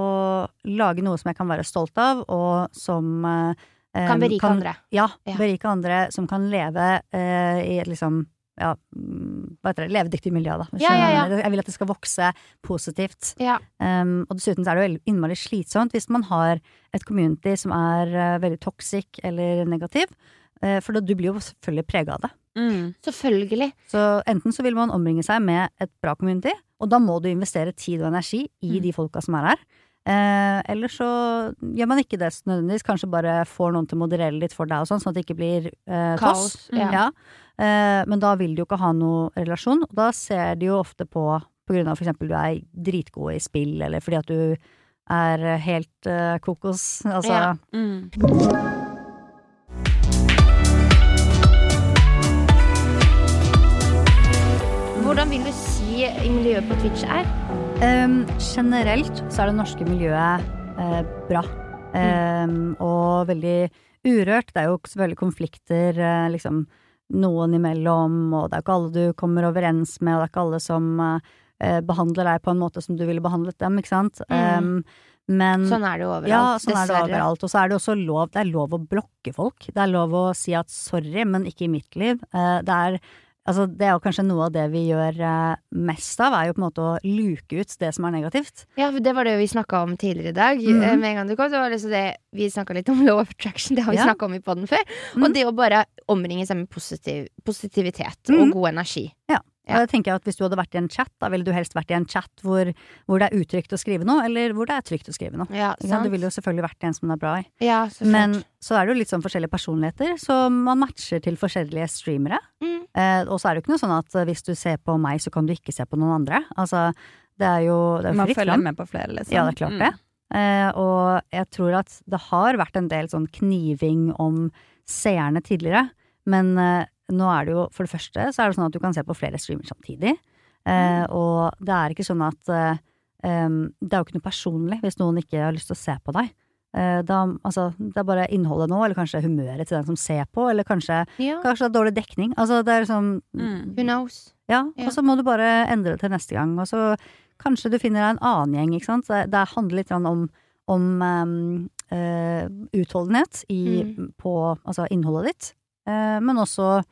lage noe som jeg kan være stolt av, og som eh, Kan berike andre. Ja, Ja. berike andre som kan leve eh, i et liksom ja, hva heter det, levedyktig miljø, da. Ja, ja, ja. Jeg vil at det skal vokse positivt. Ja. Um, og dessuten så er det jo innmari slitsomt hvis man har et community som er uh, veldig toxic eller negativ. uh, for da, du blir jo selvfølgelig prega av det. Mm. Selvfølgelig. Så enten så vil man omringe seg med et bra community, og da må du investere tid og energi i Mm. de folka som er her. Eh, eller så gjør man ikke det nødvendigvis, kanskje bare får noen til å moderere litt for deg og sånn, sånn at det ikke blir eh, Kaos. toss. Ja. Eh, men da vil du jo ikke ha noe relasjon, og da ser de jo ofte på på grunn av for eksempel du er dritgod i spill, eller fordi at du er helt eh, kokos. (laughs) Altså, Ja. Mm. Hvordan vil du si miljøet på Twitch er? Um, generelt så er det norske miljøet eh, bra. Um, og veldig urørt. Det er jo selvfølgelig konflikter eh, liksom noen imellom, og det er ikke alle du kommer overens med, og det er ikke alle som eh, behandler deg på en måte som du ville behandlet dem, ikke sant. Mm. Um, men Sånn er det jo overalt. ja, sånn er det overalt. Og så er det også lov, det er lov å blokke folk. Det er lov å si at sorry, men ikke i mitt liv. Eh, det er Altså, det er jo kanskje noe av det vi gjør eh, mest av, er jo på en måte å luke ut det som er negativt. Ja, for det var det vi snakka om tidligere i dag. Mhm. Eh, Med en gang du kom, så var det så det Vi snakka litt om (laughs) law of attraction, det har vi Ja. snakka om i poden før. Mm. Og det å bare omringe seg med positiv, positivitet mm. og god energi. Ja. Og jeg tenker at Hvis du hadde vært i en chat, da ville du helst vært i en chat hvor, hvor det er utrygt å skrive noe, eller hvor det er trygt å skrive noe. Ja, sant? Du ville jo selvfølgelig vært i en som det er bra i. Ja, så Men så er det jo litt sånn forskjellige personligheter, så man matcher til forskjellige streamere. Mm. Eh, og så er det jo ikke noe sånn at eh, hvis du ser på meg, så kan du ikke se på noen andre. Altså, det er jo, det er Man følger fram. med på flere, liksom. Ja, det er klart det. Eh, og jeg tror at det har vært en del sånn kniving om seerne tidligere. Men eh, nå er det jo, for det første, så er det sånn at du kan se på flere streamer samtidig. Eh, og det er ikke sånn at eh, Det er jo ikke noe personlig hvis noen ikke har lyst til å se på deg. Eh, da, altså, det er bare innholdet nå, eller kanskje humøret til den som ser på, eller kanskje, Ja, kanskje det er dårlig dekning. Altså, det er liksom Mm. who knows? ja, Ja. og så må du bare endre det til neste gang. Og så kanskje du finner deg en annen gjeng, ikke sant. Det, det handler litt om, om um, uh, utholdenhet i, Mm. på altså innholdet ditt. uh, men også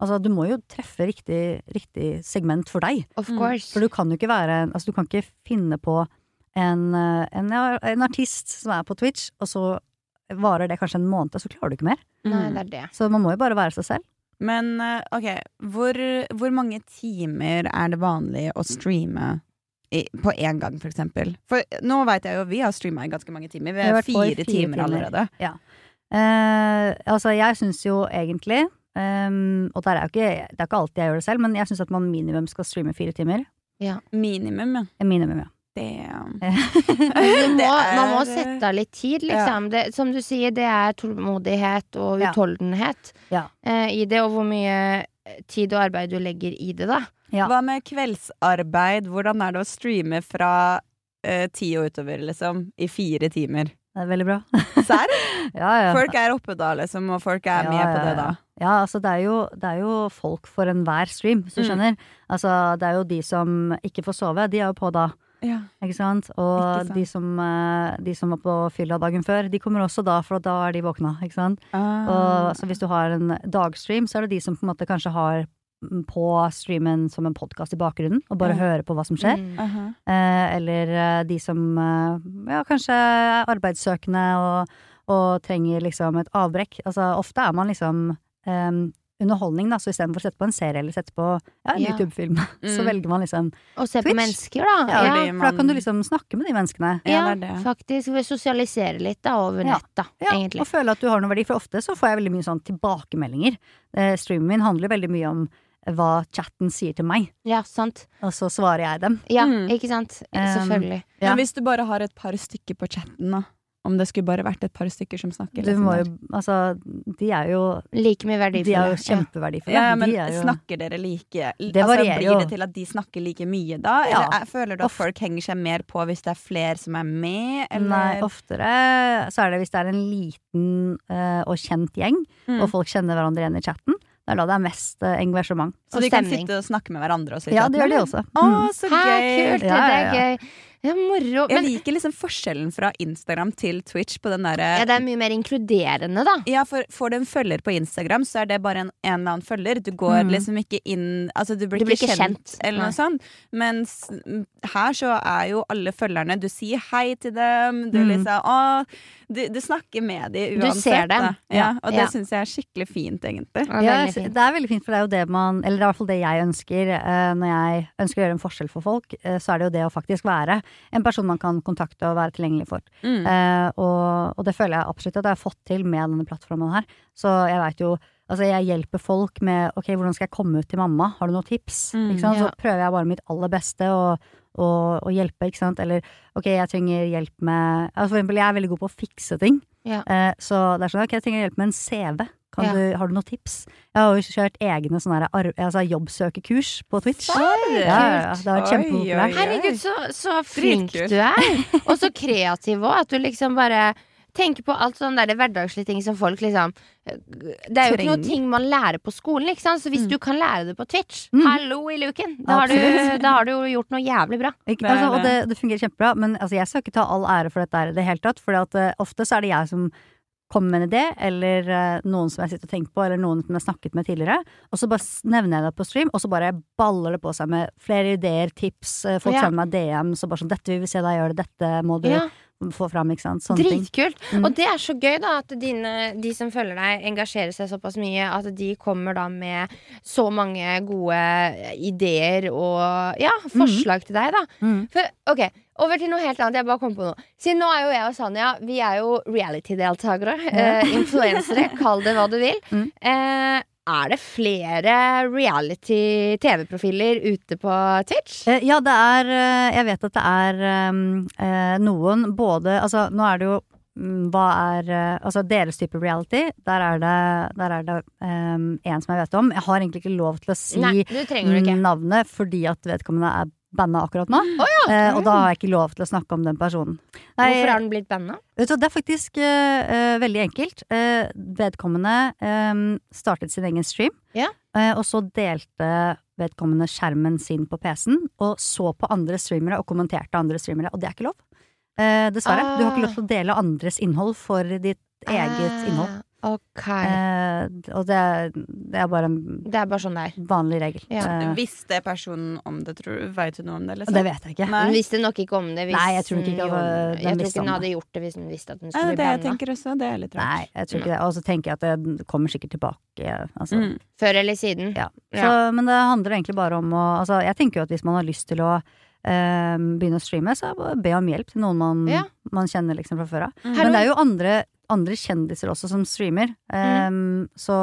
Altså, du må jo treffe riktig, riktig segment for deg. Of Mm. course. For du kan jo ikke være Altså, du kan ikke finne på en, eh, en, en artist som er på Twitch, og så varer det kanskje en måned, og så klarer du ikke mer. Nei, Mm. det er det. Så man må jo bare være seg selv. Men eh, ok, hvor, hvor mange timer er det vanlig å streame i, på én gang, for eksempel? For nå veit jeg jo vi har streama i ganske mange timer. Vi Vi har fire, fire timer timer. allerede. Eh, altså, jeg syns jo egentlig ehm, Og det er, ikke, det er ikke alltid jeg gjør det selv, men jeg syns at man minimum skal streame fire timer. Minimum, ja. Eh, Minimum, ja. Damn. Du må, Det er- man må sette av litt tid, liksom. Det, som du sier, det er tålmodighet og utholdenhet Ja. uh, i det, og hvor mye tid og arbeid du legger i det, da. Ja. Hva med kveldsarbeid? Hvordan er det å streame fra uh, ti og utover, liksom? I fire timer? Det er veldig bra. Serr? (laughs) ja, ja. Folk er oppe da, liksom, og folk er Ja, med på det da. ja. Altså det er jo, det er jo folk for enhver stream, hvis du Mm. skjønner. Altså det er jo de som ikke får sove, de er jo på da. Ja. Ikke sant? Og Ikke sant. De, som, eh, de som var på fylla dagen før, de kommer også da, for da er de våkna. Ikke sant? Ah. Og, så hvis du har en dagstream, så er det de som på en måte kanskje har på streamen som en podkast i bakgrunnen, og bare mm. høre på hva som skjer. Mm. Aha. Eh, eller eh, de som eh, ja, kanskje er arbeidssøkende og, og trenger liksom et avbrekk. Altså ofte er man liksom eh, underholdning, da, så istedenfor å sette på en serie eller sette på ja, en Ja. YouTube-film, (laughs) så Mm. velger man liksom Og se på Twitch. mennesker, da. Ja, Ja, For da kan du liksom snakke med de menneskene. Ja, ja, det det. faktisk. Vi sosialiserer litt da over nett, da, Ja, egentlig. og føle at du har noe verdi. For ofte så får jeg veldig mye sånn tilbakemeldinger. Eh, streamen min handler veldig mye om hva chatten sier til meg, Ja, sant. og så svarer jeg dem. Ja, Mm. ikke sant. Um, Selvfølgelig. Ja. Men hvis du bare har et par stykker på chatten, da? Om det skulle bare vært et par stykker som snakker? Du liksom må jo Altså, de er jo Like mye verdifulle. De er jo kjempeverdifulle. Ja, men de er jo, snakker dere like Det altså, Blir jo. det til at de snakker like mye da? Ja. Eller er, føler du at Ofte. folk henger seg mer på hvis det er flere som er med? Eller? Nei, oftere så er det hvis det er en liten uh, og kjent gjeng, Mm. og folk kjenner hverandre igjen i chatten. Det er da det er mest eh, engasjement. Så og de kan sitte og snakke med hverandre og Ja, det gjør de også. også. Å, Mm. så Hæ, gøy! kult! Ja, ja, Det er ja. gøy. Ja, moro. Jeg liker liksom forskjellen fra Instagram til Twitch på den derre ja, det er mye mer inkluderende, da. Ja, for får du en følger på Instagram, så er det bare en, en eller annen følger. Du går Mm. liksom ikke inn Altså, du blir, Du blir ikke ikke kjent, kjent. eller Nei. noe sånt. Mens her så er jo alle følgerne Du sier hei til dem, du Mm. liksom Å, du, du snakker med dem Du ser dem. Ja, og det Ja. syns jeg er skikkelig fint, egentlig. Ja, det, er fint. det er veldig fint, for det er jo det man Eller det er i hvert fall det jeg ønsker eh, når jeg ønsker å gjøre en forskjell for folk. eh, så er det jo det å faktisk være en person man kan kontakte og være tilgjengelig for. Mm. Eh, og, og det føler jeg absolutt at jeg har fått til med denne plattformen her. Så jeg veit jo Altså, jeg hjelper folk med ok, hvordan skal jeg komme ut til mamma, har du noen tips? Mm, sant? Så prøver jeg bare mitt aller beste å og, og hjelpe, ikke sant. Eller ok, jeg trenger hjelp med altså For eksempel, jeg er veldig god på å fikse ting. Ja. Eh, så det er sånn, ok, jeg trenger hjelp med en CV. Kan Ja. du, har du noen tips? Jeg har jo kjørt egne sånne her altså jobbsøkekurs på Twitch. Serr? Ja, ja, det har vært Oi, kjempepopulært. oi, oi. Herregud, så, så flink du er. (laughs) Og så kreativ òg. At du liksom bare tenker på alt sånne der hverdagslige ting som folk liksom Det er jo ikke noe ting man lærer på skolen, ikke sant? Så hvis Mm. du kan lære det på Twitch, Mm. hallo i luken! Da har, du, da har du gjort noe jævlig bra. Ikke, Det altså, og det, det. fungerer kjempebra, men altså, jeg skal ikke ta all ære for dette i det hele tatt. For ofte så er det jeg som kommer med en idé, eller eh, noen som jeg sitter og tenker på, eller noen som jeg har snakket med tidligere. Og så bare nevner jeg det på stream, og så bare baller det på seg med flere ideer, tips. eh, Folk Ja. sender meg DM, så bare sånn 'Dette vil vi se deg gjøre, dette må du Ja, få fram', ikke sant. Sånne. Dritkult. Mm. Og det er så gøy, da, at dine, de som følger deg, engasjerer seg såpass mye at de kommer da med så mange gode ideer og ja, forslag til deg, da. Mm. For, ok, over til noe helt annet. Jeg bare kom på noe. Siden nå er jo jeg og Sanja Vi er jo reality-deltakere. Eh, Influensere. (laughs) Kall det hva du vil. Mm. Eh, er det flere reality-TV-profiler ute på Twitch? Eh, Ja, det er eh, Jeg vet at det er um, eh, noen både Altså, nå er det jo mm, hva er Altså deres type reality. Der er det, der er det um, en som jeg vet om. Jeg har egentlig ikke lov til å si Nei, navnet fordi at vedkommende er banna akkurat nå. Eh, og da har jeg ikke lov til å snakke om den personen. Nei, Hvorfor har den blitt banna? Det er faktisk eh, eh, veldig enkelt. Eh, vedkommende eh, startet sin egen stream, yeah. eh, og så delte vedkommende skjermen sin på PC-en, og så på andre streamere og kommenterte andre streamere, og det er ikke lov. Eh, dessverre. Du har ikke lov til å dele andres innhold for ditt eget innhold. Ok. Eh, og det, er- det er bare en det er bare sånn det er. vanlig regel. Ja. Eh, Visste personen om det, tror du? Veit du noe om det? Liksom? det vet jeg ikke. Nei. Hun visste nok ikke om det. Hvis Nei, jeg tror nok ikke hun den Jeg tror visste ikke hun hadde gjort det hvis hun visste at hun skulle det bli er det jeg banna. tenker også. Det er litt rart. Nei, jeg tror ikke det. Og så tenker jeg at det kommer sikkert tilbake. Altså. Mm. Før eller siden. Ja. Ja. Så, men det handler egentlig bare om å altså, Jeg tenker jo at hvis man har lyst til å eh, begynne å streame, så er det bare å be om hjelp til noen man, Ja. man kjenner liksom fra før av. Mm. Men det er jo andre, andre kjendiser også som streamer. Mm. Um, så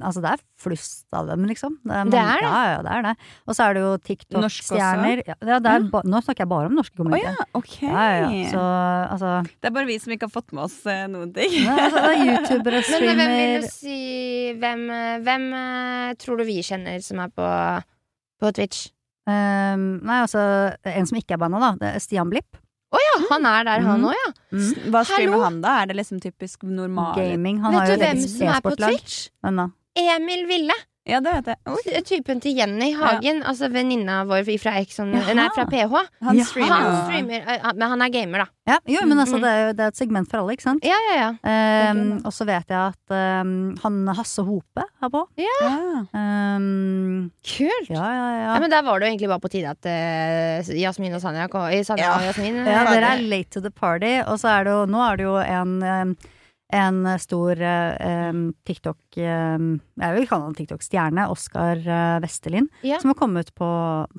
altså, det er flust av dem, liksom. Det er, Det er det. Ja, ja, det er det. Og så er det jo TikTok-stjerner. Ja, det er nå snakker jeg bare om norske komikere. ja, okay. Ja, ja, ja. Altså, Det er bare vi som ikke har fått med oss uh, noen ting. Nei, altså det er youtubere, (laughs) Men hvem vil du si Hvem, eh, hvem uh, tror du vi kjenner som er på, på Twitch? um, Nei, altså en som ikke er banna, da. Det er Stian Blipp. Å ja, han er der, han Mm. òg, ja. Mm. Hva streamer Hallo? han da? Er det liksom typisk normal Gaming. Han Vet har du jo du hvem som er på. Twitch? Emil Ville. Ja, det vet jeg. Oi, Typen til Jenny Hagen. Altså venninna vår fra, Exxon, Jaha. nei, fra PH. han streamer Han streamer, eh, men han er gamer, da. Ja, jo, men altså, Mm. det er, jo- det er et segment for alle, ikke sant? Ja, ja, ja. Um, og så vet jeg at um, han Hasse Hope er på. Ja. Um, Kult. ja, ja, Ja, ja. men der var det jo egentlig bare på tide at uh, Jasmin og Sanja kom. eh, Sanja Ja. og Jasmin Ja, dere er late to the party. Og så er det jo Nå er det jo en um, en stor eh, TikTok um, Jeg vil kalle han TikTok-stjerne, Oskar Vestelin, Ja. som har kommet på,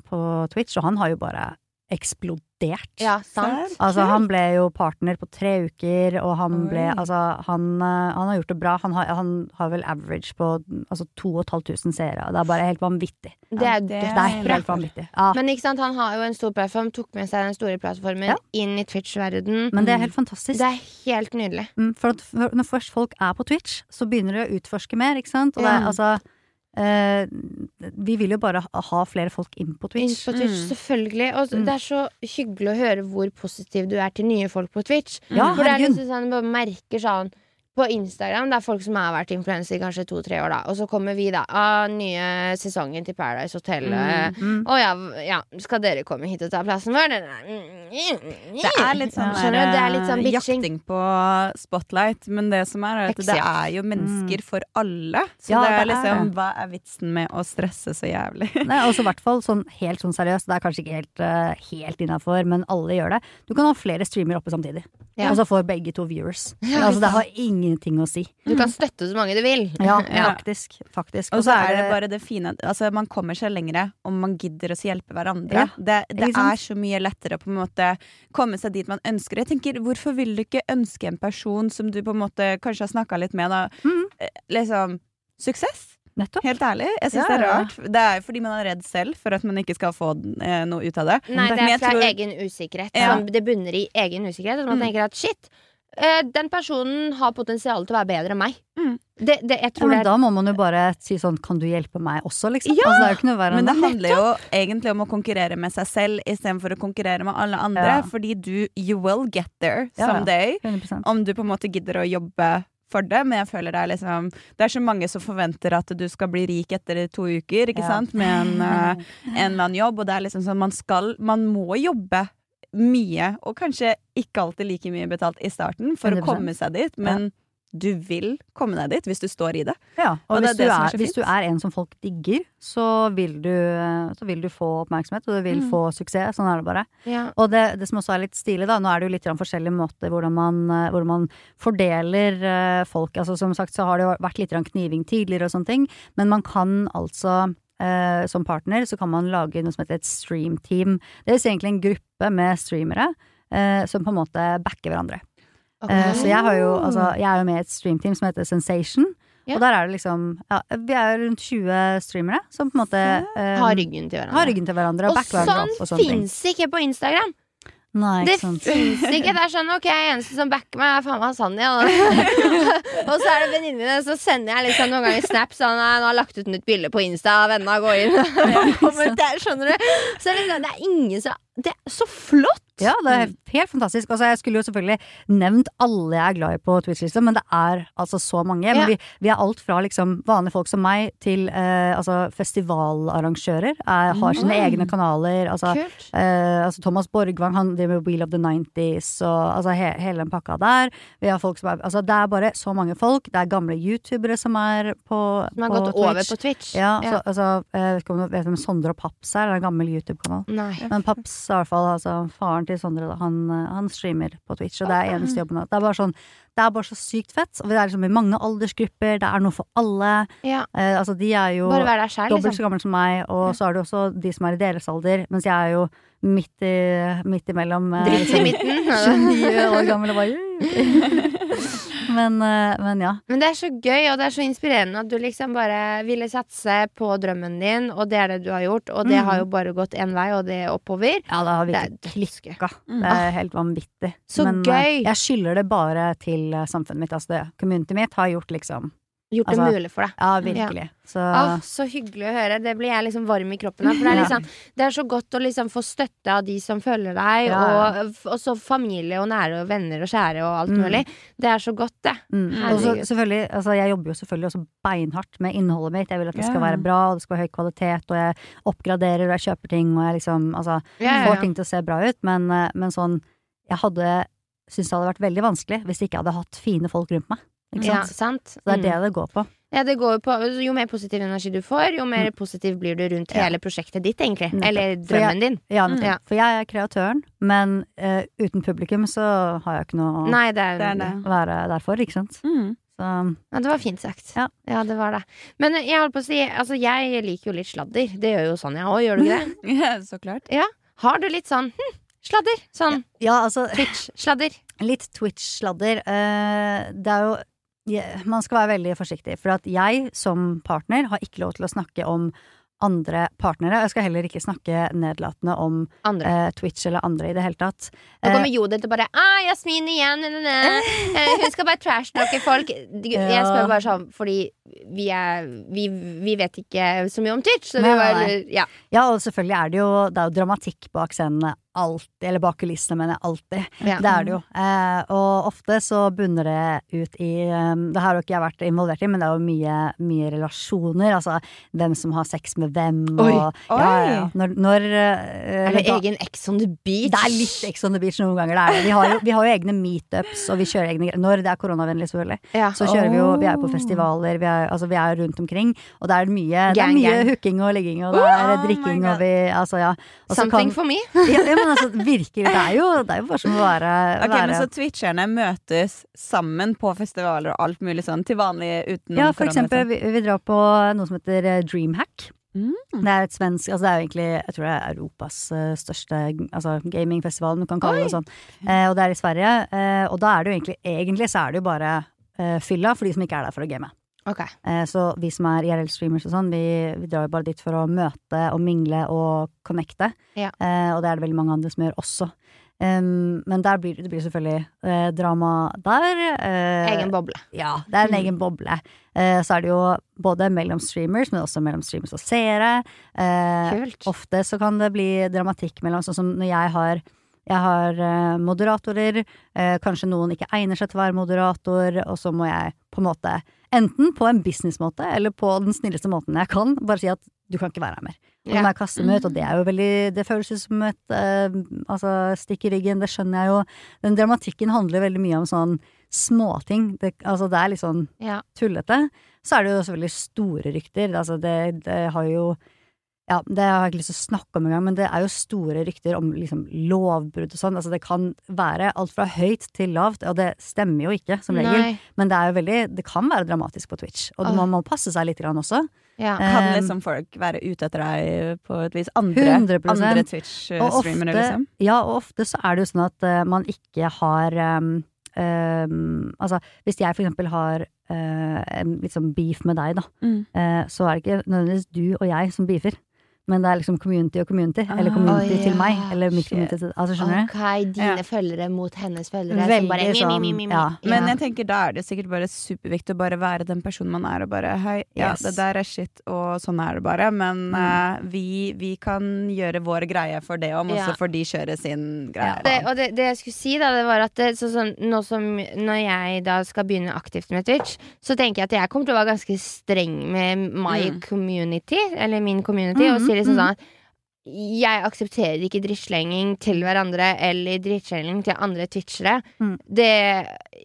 på Twitch, og han har jo bare eksplodert. Ja, sant. Altså, han ble jo partner på tre uker, og han ble Oi. Altså, han, eh, han har gjort det bra. Han har, han har vel average på altså, 2500 seere. Det er bare helt vanvittig. Det er det- Det er helt vanvittig. Ja, Men ikke sant, han har jo en stor plattform, tok med seg den store plattformen Ja. inn i Twitch-verden. men det er helt fantastisk. Det er helt nydelig. Mm, for, at, for når først folk er på Twitch, så begynner de å utforske mer, ikke sant? Og det er Ja. altså eh, Vi vil jo bare ha, flere folk inn på Inn Twitch. på Twitch, Mm. selvfølgelig. Og Mm. det er så hyggelig å høre hvor positiv du er til nye folk på Twitch. Ja, For det er liksom sånn, man merker sånn på Instagram, det er folk som har vært influenser i kanskje to-tre år, da. Og så kommer vi, da. av nye sesongen til Paradise Hotel. Mm, Mm. Å ja, ja, skal dere komme hit og ta plassen vår? Det Det er litt sånn Skjønner? Det er litt sånn eh, bitching. jakting på spotlight, men det som er, er at det er jo mennesker for alle. Så Ja, det er liksom. Hva er vitsen med å stresse så jævlig? (laughs) Nei, også i hvert fall sånn helt sånn seriøst. Det er kanskje ikke helt, uh, helt innafor, men alle gjør det. Du kan ha flere streamer oppe samtidig. Ja. Og så får begge to viewers. Ja, altså, det har ingenting å si. Du kan støtte så mange du vil. Ja, (laughs) faktisk. faktisk. Og så er det bare det fine Altså Man kommer seg lengre om man gidder å hjelpe hverandre. Ja, det det er så mye lettere å på en måte komme seg dit man ønsker. Jeg tenker, Hvorfor vil du ikke ønske en person som du på en måte kanskje har snakka litt med, da Mhm. eh, liksom Suksess? Nettopp. Helt ærlig. Jeg syns Ja, det er rart. Det er fordi man er redd selv for at man ikke skal få eh, noe ut av det. Nei, det er fra tror- egen usikkerhet. Ja. Det bunner i egen usikkerhet. Og man Mm. tenker at shit, den personen har potensial til å være bedre enn meg. Mm. Det, det, jeg Ja, men det da må man jo bare si sånn Kan du hjelpe meg også, liksom? Ja! Altså, det er jo ikke noe Men det handler jo egentlig om å konkurrere med seg selv istedenfor å konkurrere med alle andre. Ja. Fordi du You will get there someday. Om du på en måte gidder å jobbe for det, men jeg føler det er liksom Det er så mange som forventer at du skal bli rik etter to uker, ikke Ja. sant, med en, eh, en eller annen jobb, og det er liksom sånn man skal Man må jobbe mye, og kanskje ikke alltid like mye betalt i starten, for 100%. å komme seg dit, men du vil komme deg dit hvis du står i det. Ja, og, Og det er hvis, du det er er, hvis du er en som folk digger, så vil du, så vil du få oppmerksomhet, og du vil Mm. få suksess. Sånn er det bare. ja. Og det, det som også er litt stilig, da, nå er det jo litt grann forskjellige måter hvordan man, eh, hvordan man fordeler eh, folk. Altså Som sagt så har det jo vært litt kniving tidligere og sånne ting, men man kan altså eh, som partner så kan man lage noe som heter et streamteam. Det er egentlig en gruppe med streamere eh, som på en måte backer hverandre. Okay. Eh, så jeg, har jo, altså, jeg er jo med i et streamteam som heter Sensation. Ja. Og der er det liksom ja, Vi er jo rundt 20 streamere som på en måte eh, Har ryggen til hverandre. har ryggen til hverandre og Og backer hverandre sånn opp. Og sånne fins ikke på Instagram! Nei, Det fins ikke! Det er sånn ok, eneste som backer meg, er faen meg Sanja. (laughs) og så er det venninnene mine, så sender jeg liksom noen ganger snap sånn «Nei, 'Nå har jeg lagt ut nytt bilde på Insta, vennene går inn'. (laughs) Kommer er, skjønner du? Så det er liksom, det er ingen som Det er så flott! Ja, det er helt, fantastisk. Altså, jeg skulle jo selvfølgelig nevnt alle jeg er glad i på Twitch-lista, men det er altså så mange. Ja. Men vi, vi er alt fra liksom vanlige folk som meg til eh, altså festivalarrangører. Er, har sine Mm. egne kanaler. Altså. Eh, altså Thomas Borgvang han driver med Wheel of the 90s og altså he hele den pakka der. Vi har folk som er, altså Det er bare så mange folk. Det er gamle youtubere som er på, Som har på gått Twitch. over på Twitch. Ja, Så, altså, jeg vet ikke om du vet hvem Sondre og Paps er? Det er en gammel YouTube-kanal. Men Paps, i hvert fall, altså faren til Sondre, da, han, eh, han streamer på Twitch, og det er eneste jobben hans. Det er bare sånn Det er bare så sykt fett. Og det er liksom i mange aldersgrupper, det er noe for alle. Ja. Eh, altså, de er jo selv, dobbelt liksom. så gamle som meg, og så er det også de som er i deres alder, mens jeg er jo midt, i, midt imellom. eh, Dritt i midten. (laughs) 29 år gammel og bare (laughs) men, eh, men ja. Men det er så gøy, og det er så inspirerende at du liksom bare ville satse på drømmen din, og det er det du har gjort, og det mm. har jo bare gått én vei, og det er oppover. Ja, det har Det virkelig klikka. Mm. Det er helt vanvittig. Så Men, gøy! eh, jeg skylder det bare til samfunnet mitt. Altså det communityet mitt har gjort liksom Gjort det altså- mulig for deg. Ja, virkelig. Så Åh, så hyggelig å høre. Det blir jeg liksom varm i kroppen av. For det er, liksom, det er så godt å liksom få støtte av de som følger deg, Ja, ja. og så også familie og nære og venner og kjære og alt Mm. mulig. Det er så godt, det. Mm. Og så selvfølgelig, altså jeg jobber jo selvfølgelig også beinhardt med innholdet mitt. Jeg vil at det skal være bra, og det skal være høy kvalitet, og jeg oppgraderer og jeg kjøper ting, og jeg liksom altså, Ja, ja, får ting til å se bra ut. Men, eh, men sånn Jeg hadde syntes det hadde vært veldig vanskelig hvis jeg ikke hadde hatt fine folk rundt meg. Ikke Ja, sant? Så det er Mm. det det går på. Ja, det går på Jo mer positiv energi du får, jo mer positiv blir du rundt Mm. Ja. hele prosjektet ditt, egentlig. Nettopp. Eller drømmen din. Ja, Mm. Ja. For jeg er kreatøren, men uh, uten publikum så har jeg ikke noe Nei, det er, Det er det. å være der for, ikke sant. Mm. Så Ja, det var fint sagt. Ja. det var det. Men jeg holdt på å si, altså jeg liker jo litt sladder. Det gjør jo Sonja òg, gjør du ikke det? (laughs) Ja, så klart. Har du litt sånn hm, sladder? Sånn ja, altså Twitch-sladder? (laughs) Litt Twitch-sladder. Uh, det er jo ja, Man skal være veldig forsiktig, for at jeg som partner har ikke lov til å snakke om andre partnere. Jeg skal heller ikke snakke nedlatende om Andre. eh, Twitch eller andre i det hele tatt. Nå Eh, kommer Jodel til bare ah, 'Jasmin igjen'. Eh, hun skal bare trashtalke folk. (laughs) Jeg spør bare sånn fordi vi, er, vi, vi vet ikke så mye om Twitch. Så vi bare, ja. ja, og selvfølgelig er det jo Det er jo dramatikk bak scenene alltid. Eller bak kulissene, mener jeg alltid. Ja. Det er det jo. Eh, og ofte så bunner det ut i um, Det har jo ikke jeg vært involvert i, men det er jo mye, mye relasjoner. Altså hvem som har sex med hvem, Oi. Oi. ja, ja. Når, når uh, Er det da- egen Ex on the beach? Det er litt Ex on the beach noen ganger. Det er det. Vi, har jo, vi har jo egne meetups, og vi kjører egne greier. Når det er koronavennlig, selvfølgelig. Så kjører vi jo Vi er jo på festivaler, vi er, altså vi er rundt omkring. Og det er mye, det er mye gang. hooking og ligging, og det er Oh drikking, og vi Altså, ja. Også Something kan, for me. (laughs) ja, men altså, virkelig. Det er jo, det er jo bare som å være, Ok, være Men så twitcherne møtes sammen på festivaler og alt mulig sånn til vanlig uten Ja, for eksempel, liksom? vi, vi drar på noe som heter eh, Dreamhack. Mm. Det er et svensk Altså det er jo egentlig Jeg tror det er Europas eh, største altså, gamingfestival, du kan kalle det sånn. Eh, og det er i Sverige. Eh, og da er det jo egentlig Egentlig så er det jo bare eh, fylla for de som ikke er der for å game. Ok. Eh, så vi som er IRL-streamers og sånn, vi, vi drar jo bare dit for å møte og mingle og connecte. Ja. Eh, og det er det veldig mange andre som gjør også. Um, men der blir det blir selvfølgelig eh, drama der. eh, Egen boble. ja, det er en Mm. egen boble. Så er det jo både mellom streamers, men også mellom streamers og seere. Kult. ofte så kan det bli dramatikk mellom, sånn som når jeg har jeg har moderatorer, kanskje noen ikke egner seg til å være moderator, og så må jeg på en måte, enten på en businessmåte eller på den snilleste måten jeg kan, bare si at du kan ikke være her mer. Og Ja. jeg meg ut, og det er jo veldig Det føles ut som et eh, altså, stikk i ryggen, det skjønner jeg jo. Den dramatikken handler veldig mye om sånn småting. Det, altså, det er litt sånn Ja. tullete. Så er det jo selvfølgelig store rykter. Altså det, det har jo Ja, det har jeg ikke lyst til å snakke om engang, men det er jo store rykter om liksom lovbrudd og sånn. Altså det kan være alt fra høyt til lavt, og det stemmer jo ikke, som regel. Nei. Men det er jo veldig Det kan være dramatisk på Twitch, og man må passe seg litt grann også. Ja. Kan Um, liksom folk være ute etter deg på et vis? Andre, andre Twitch-streamere, liksom? ja, og ofte så er det jo sånn at uh, man ikke har um, um, Altså, hvis jeg for eksempel har uh, sånn beef med deg, da, Mm. uh, så er det ikke nødvendigvis du og jeg som beefer. Men det er liksom community og community. eller community community Å, til meg. Eller mitt shit. community til Altså, skjønner du? Ok, dine Ja. følgere mot hennes følgere. Veldig bare, sånn, mi, mi, mi, mi. ja. Men jeg tenker da er det sikkert bare superviktig å bare være den personen man er, og bare hei, ja, Yes. det der er shit, og sånn er det bare. Men Mm. uh, vi, vi kan gjøre vår greie for det om, og Ja. for de kjører sin greie. det, og det, det jeg skulle si, da, det var at det, så sånn, nå som, når jeg da skal begynne aktivt med Twitch, så tenker jeg at jeg kommer til å være ganske streng med my Mm. community, eller min community, og Mhm, si liksom mhm. sånn at jeg aksepterer ikke drittslenging til hverandre eller drittslenging til andre twitchere. Mm. Det,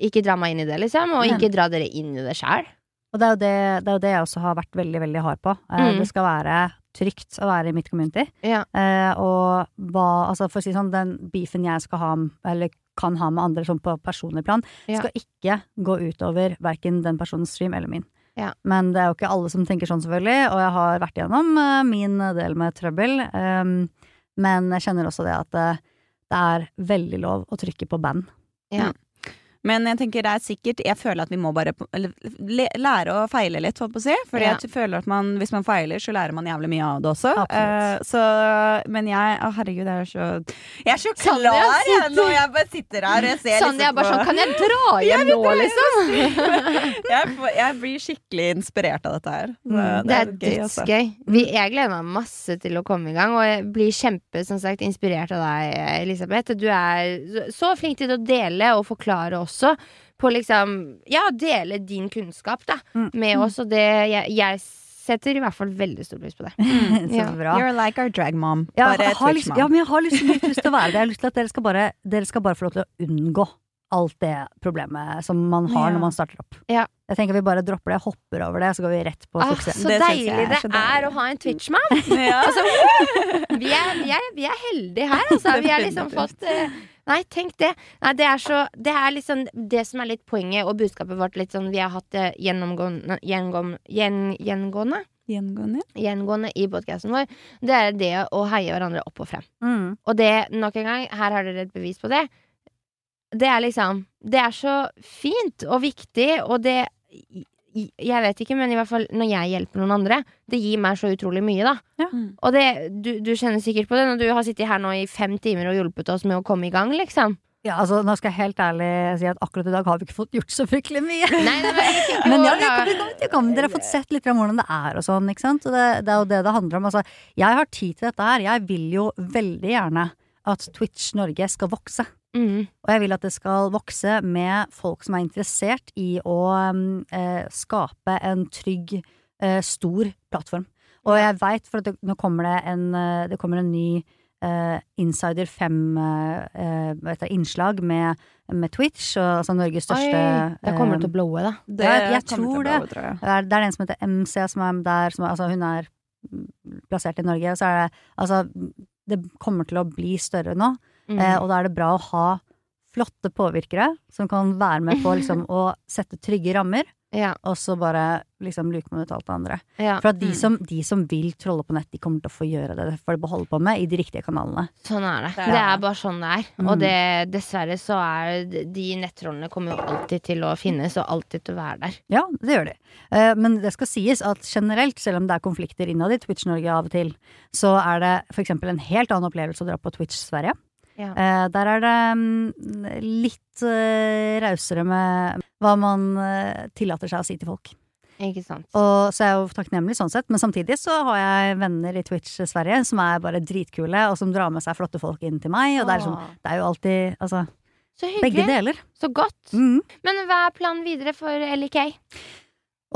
ikke dra meg inn i det, liksom, og ikke dra dere inn i det sjæl. Og det er, det, det er jo det jeg også har vært veldig, veldig hard på. Eh, Mm. Det skal være trygt å være i mitt community. Ja. Eh, og hva Altså, for å si sånn, den beefen jeg skal ha, eller kan ha med andre sånn på personlig plan, Ja. skal ikke gå utover verken den personens stream eller min. Ja. Men det er jo ikke alle som tenker sånn, selvfølgelig, og jeg har vært igjennom uh, min del med trøbbel. Um, men jeg kjenner også det at eh, det er veldig lov å trykke på band. Men jeg tenker det er sikkert Jeg føler at vi må bare lære å feile litt, holdt på å si. Fordi Ja. jeg føler at man, hvis man feiler, så lærer man jævlig mye av det også. Eh, så, men jeg Å, herregud, jeg er så Jeg er så klar jeg, jeg når jeg bare sitter her og ser jeg er bare sånn, kan jeg dra (laughs) hjem nå, liksom? jeg, jeg blir skikkelig inspirert av dette her. Så Mm, Det er gøy, altså. dødsgøy. Jeg gleder meg masse til å komme i gang, og jeg blir kjempe som sagt, inspirert av deg, Elisabeth. Du er så- så flink til å dele og forklare også. På liksom Ja, dele din kunnskap, da, Mm. med oss, og det jeg, jeg setter i hvert fall veldig stor pris på det. (laughs) Så Ja. bra. You're like our drag mom. Ja, Bare lyst, Twitch-mom. ja, men jeg har lyst, litt lyst til å være det. Jeg har lyst til at dere skal bare, dere skal bare få lov til å unngå alt det problemet som man har Ja. når man starter opp. Ja. Jeg tenker vi bare dropper det, hopper over det, så går vi rett på Ah, suksess. så Det deilig er det så er deilig. å ha en Twitch-mann! (laughs) Ja. Vi er, vi, er, vi er heldige her, altså. Vi har liksom fått eh, Nei, tenk det. Nei, det er så Det er liksom det som er litt poenget og budskapet vårt. Litt sånn Vi har hatt det gjennomgående gjengående, gjen, gjengående, Gjengående. gjengående i podkasten vår. Det er det å heie hverandre opp og frem. Mm. Og det, nok en gang, her har dere et bevis på det. Det er liksom Det er så fint og viktig, og det Jeg vet ikke, men i hvert fall når jeg hjelper noen andre, det gir meg så utrolig mye, da. Ja. Mm. Og det, du, du kjenner sikkert på det når du har sittet her nå i fem timer og hjulpet oss med å komme i gang, liksom. Ja, altså, nå skal jeg helt ærlig si at akkurat i dag har vi ikke fått gjort så fryktelig mye. Nei, nei, Men ja, vi kom, vi kom. Dere har fått sett litt om hvordan det er og sånn, ikke sant. Og det, det er jo det det handler om. Altså, jeg har tid til dette her. Jeg vil jo veldig gjerne at Twitch Norge skal vokse. Mm, Og jeg vil at det skal vokse med folk som er interessert i å um, eh, skape en trygg, eh, stor plattform. Og jeg veit, for at det, nå kommer det en, eh, det kommer en ny eh, Insider 5-innslag med, med Twitch, og, altså Norges største Oi, da kommer det til eh, å blowe, da. Det jeg- jeg tror å det. tror jeg. det er, det er en som heter MC, som er der, som altså hun er mm, plassert i Norge. Så er det altså Det kommer til å bli større nå. Mm. Eh, og da er det bra å ha flotte påvirkere som kan være med på liksom, å sette trygge rammer, (laughs) ja, og så bare liksom luke med ut alt det andre. ja. For at de Mm. som, de som vil trolle på nett, de kommer til å få gjøre det. Det får de beholde på med i de riktige kanalene. Sånn er det. Det er er bare sånn det er. Mm. Og det, dessverre så er de nettrollene kommer jo alltid til å finnes, og alltid til å være der. Ja, det gjør de. Eh, men det skal sies at generelt, selv om det er konflikter innad i Twitch Norge av og til, så er det for eksempel en helt annen opplevelse å dra på Twitch Sverige. Ja. Eh, der er det um, litt uh, rausere med hva man uh, tillater seg å si til folk. Ikke sant. Og så er jeg jo takknemlig sånn sett, men samtidig så har jeg venner i Twitch Sverige som er bare dritkule, og som drar med seg flotte folk inn til meg, og det er, liksom, det er jo alltid altså, så begge hyggelig. deler. Så godt. Mm. Men hva er planen videre for LIK?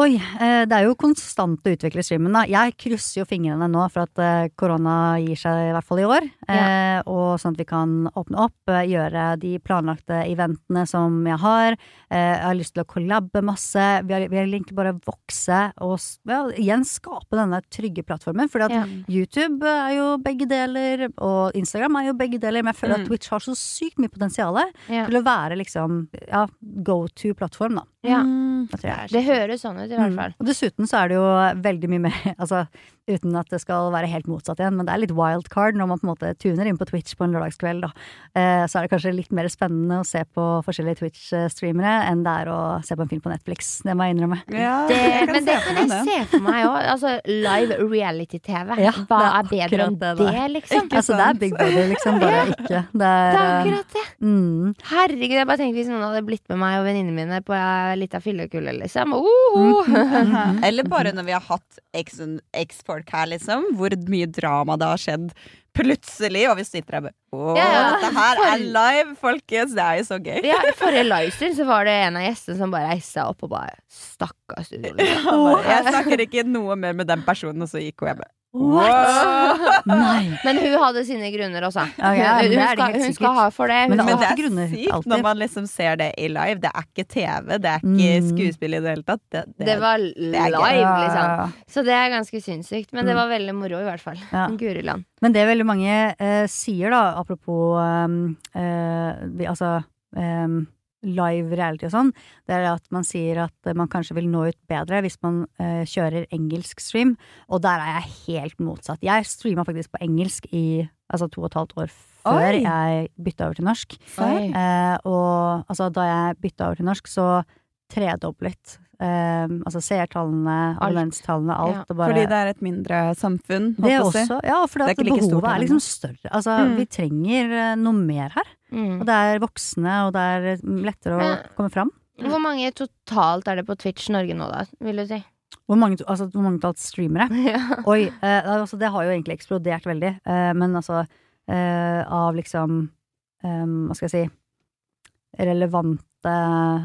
Oi, eh, det er jo konstant å utvikle streamen, da. Jeg krysser jo fingrene nå for at eh, korona gir seg, i hvert fall i år. Eh, og sånn at vi kan åpne opp, gjøre de planlagte eventene som jeg har. Eh, jeg har lyst til å kollabe masse. Vi har, egentlig bare vokse og ja, igjen skape denne trygge plattformen. Fordi at Ja. YouTube er jo begge deler, og Instagram er jo begge deler. Men jeg føler Mm. at Twitch har så sykt mye potensial Ja. til å være liksom ja, go to-plattform, da. Ja. Mm. Det. Det høres sånn ut, i hvert Mm. fall. Og dessuten så er det jo veldig mye mer (laughs) Altså uten at det skal være helt motsatt igjen, men det er litt wildcard når man på en måte tuner inn på Twitch på en lørdagskveld, da. Eh, så er det kanskje litt mer spennende å se på forskjellige Twitch-streamere enn det er å se på en film på Netflix. Det må jeg innrømme. Ja, Det, jeg men det kan jeg se for meg òg. Altså, live reality-TV. Ja, Hva er er bedre enn det det, det er. liksom? Ikke Altså, det er? Big Brother, liksom, bare ikke. Det Det er, er eh, akkurat det. mm. Herregud, jeg bare tenkte hvis noen hadde blitt med meg og venninnene mine på ei lita fyllekule, liksom. Uh, (laughs) -huh. Eller bare når vi har hatt X-folk her, liksom, hvor mye drama det har skjedd plutselig, og vi sitter her bare Å, Ja, ja. dette her er live, folkens! Det er jo så gøy. ja, I forrige livestream så var det en av gjestene som bare reiste opp og bare Stakkars. Liksom. (laughs) Jeg, (laughs) jeg snakker ikke noe mer med den personen, og så gikk hun. Jeg bare What? Nei! Men hun hadde sine grunner også. Okay, ja, hun, det det skal, hun skal ha for det. Hun Men det er grunner, sykt alltid. når man liksom ser det i live. Det er ikke TV, det er ikke Mm. skuespill i det hele tatt. Det, det, det var live, liksom. Så det er ganske sinnssykt. Men det var veldig moro, i hvert fall. Ja. (laughs) Guriland. Men det veldig mange eh, sier, da, apropos eh, eh, vi, altså em, live reality og sånn, det er at man sier at eh, man kanskje vil nå ut bedre hvis man eh, kjører engelsk stream, og der er jeg helt motsatt. Jeg streama faktisk på engelsk i altså to og et halvt år før Oi. jeg bytta over til norsk. Eh, og altså, da jeg bytta over til norsk, så tredoblet eh, altså seertallene, abonnentstallene, alt. Ja, og bare, Fordi det er et mindre samfunn. det også, ja, for Det er ikke behovet er liksom større. Altså, Mm. vi trenger eh, noe mer her. Mm. Og det er voksne, og det er mm, lettere å komme fram. Hvor mange totalt er det på Twitch Norge nå, da? Vil du si? Hvor mange, altså, hvor mange talt streamere? (laughs) ja. Oi, eh, altså, det har jo egentlig eksplodert veldig. Eh, men altså, eh, av liksom eh, Hva skal jeg si Relevante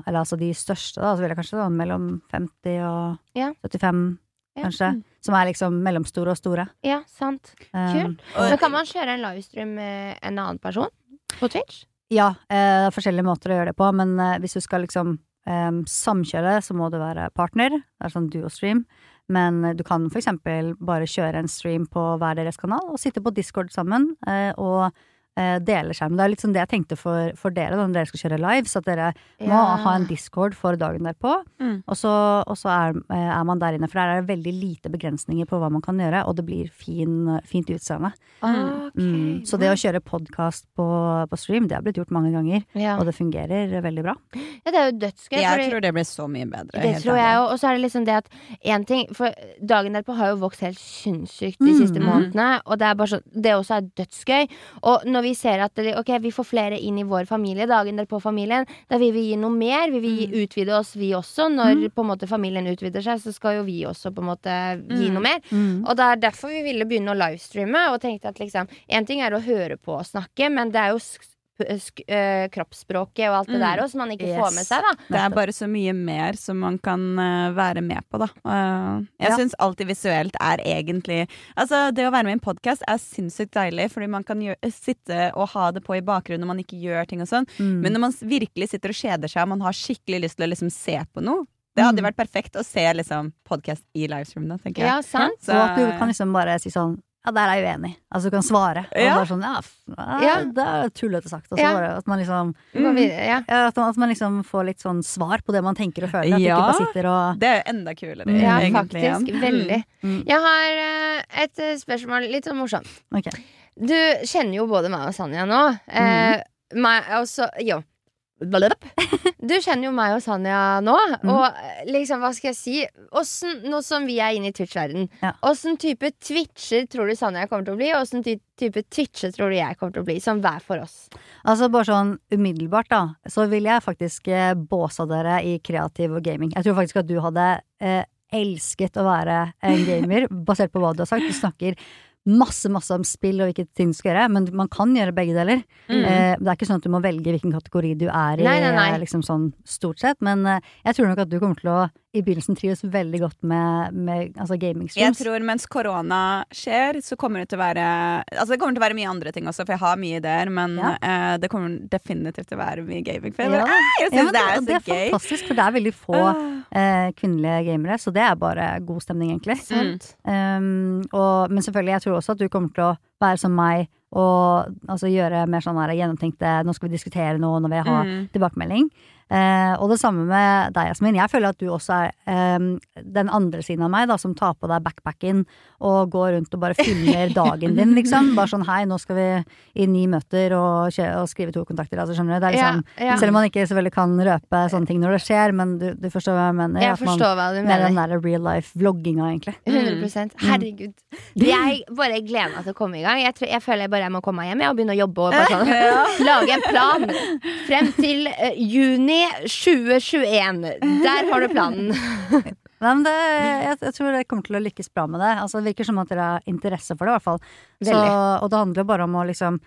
Eller altså de største, da, så vil jeg kanskje sånn mellom 50 og Ja. 75, Ja. kanskje. Som er liksom mellomstore og store. ja, sant. Eh, Kult. Men kan man kjøre en livestream med en annen person på Twitch? Ja, eh, forskjellige måter å gjøre det på, men eh, hvis du skal liksom eh, samkjøre, så må du være partner. Det er sånn duo-stream. Men eh, du kan for eksempel bare kjøre en stream på hver deres kanal og sitte på Discord sammen eh, og eh, seg, skjermen. Det er litt sånn det jeg tenkte for, for dere da, når dere skal kjøre live, så at dere må ha en Discord for dagen derpå. Mm. Og så, og så er, eh, er man der inne, for der er det veldig lite begrensninger på hva man kan gjøre, og det blir fin, fint utseende. Okay. Mm. Så det å kjøre podkast på, på stream, det har blitt gjort mange ganger. ja. Og det fungerer veldig bra. ja, det er jo dødsgøy. Jeg fordi- tror det blir så mye bedre. Det helt tror jeg òg. Og så er det liksom det at én ting For dagen derpå har jo vokst helt sinnssykt de siste Mm. månedene. Og det er bare så Det også er dødsgøy. Og når vi ser at det, ok, vi får flere inn i vår familie, dagen derpå familien, da vil vi gi noe mer. Vi vil Mm. utvide oss, vi også. Når på en måte familien utvider seg, så skal jo vi også på en måte gi Mm. noe mer. Og det er derfor vi ville begynne å livestreame. Og tenkte at liksom En ting er å høre på og snakke, men det er jo kroppsspråket og alt det Mm. der òg som man ikke får med seg, da. Det er bare så mye mer som man kan eh, være med på, da. Jeg Ja. syns alltid visuelt er egentlig Altså, det å være med i en podkast er sinnssykt deilig, fordi man kan gjø- sitte og ha det på i bakgrunnen når man ikke gjør ting og sånn. Mm. Men når man virkelig sitter og kjeder seg, og man har skikkelig lyst til å liksom se på noe Det hadde Mm. vært perfekt å se liksom podkast i livestream, da, tenker jeg. Ja, sant? Så- og at du kan liksom bare si sånn Ja, der er jeg uenig. Altså du kan svare. Og Ja. bare sånn Ja, ja det er tullete sagt. Og så Ja. bare at man liksom Mm. ja. ja, at, man, at man liksom får litt sånn svar på det man tenker og føler. At Ja. ikke bare sitter og Det er jo enda kulere, Ja, egentlig. faktisk. Veldig. Mm. Jeg har uh, et eh, spørsmål litt sånn morsomt. Okay. Du kjenner jo både meg og Sanja nå. Eh, meg også Jo. (laughs) Du kjenner jo meg og Sanja nå, Mhm. og eh, liksom, hva skal jeg si Åssen, Nå som vi er inne i Twitch-verdenen, Ja. type twitcher tror du Sanja kommer til å bli, og åssen ty type twitcher tror du jeg kommer til å bli, som hver for oss? Altså bare sånn umiddelbart, da, så vil jeg faktisk eh, båsa dere i kreativ og gaming. Jeg tror faktisk at du hadde eh, elsket å være en gamer, (laughs) basert på hva du har sagt. Du snakker masse, masse om spill og hvilke ting du skal gjøre, men man kan gjøre begge deler. Mm. Eh, det er ikke sånn at du må velge hvilken kategori du er i, Nei, nei, nei. eh, liksom sånn stort sett, men eh, jeg tror nok at du kommer til å i begynnelsen trives veldig godt med, med altså gamingstreams. Jeg tror mens korona skjer, så kommer det til å være Altså det kommer til å være mye andre ting også, for jeg har mye ideer, men Ja. eh, det kommer definitivt til å være mye gaming. For jeg, Ja. bare, «Ah, jeg Ja, syns men det er så gøy! det er fantastisk, for det er veldig få Ah. eh, kvinnelige gamere, så det er bare god stemning, egentlig. Mm. Um, og, men selvfølgelig, jeg tror også at du kommer til å være som meg og altså, gjøre mer sånn her gjennomtenkte Nå skal vi diskutere noe når vi har Mm. tilbakemelding. Eh, og det samme med deg, Jasmin. Jeg føler at du også er eh, den andre siden av meg, da, som tar på deg backpacken og går rundt og bare fyller dagen din, liksom. (laughs) Bare sånn hei, nå skal vi i ni møter og, og skrive to kontakter. Altså, skjønner du? Liksom, Ja, ja. Selv om man ikke selvfølgelig kan røpe sånne ting når det skjer, men du, du forstår hva jeg mener. Jeg forstår man- hva du Med den mener. der real life-vlogginga, egentlig. 100 Herregud. Jeg bare gleder meg til å komme i gang. Jeg, tror, jeg føler jeg bare jeg må komme meg hjem jeg, og begynne å jobbe. Og bare (laughs) sånn, lage en plan frem til uh, juni 2021. Der har du planen. (laughs) Nei, men det, jeg, jeg tror det kommer til å lykkes bra med det. Altså, det virker som at dere har interesse for det, i hvert fall. Så, og det handler jo bare om å liksom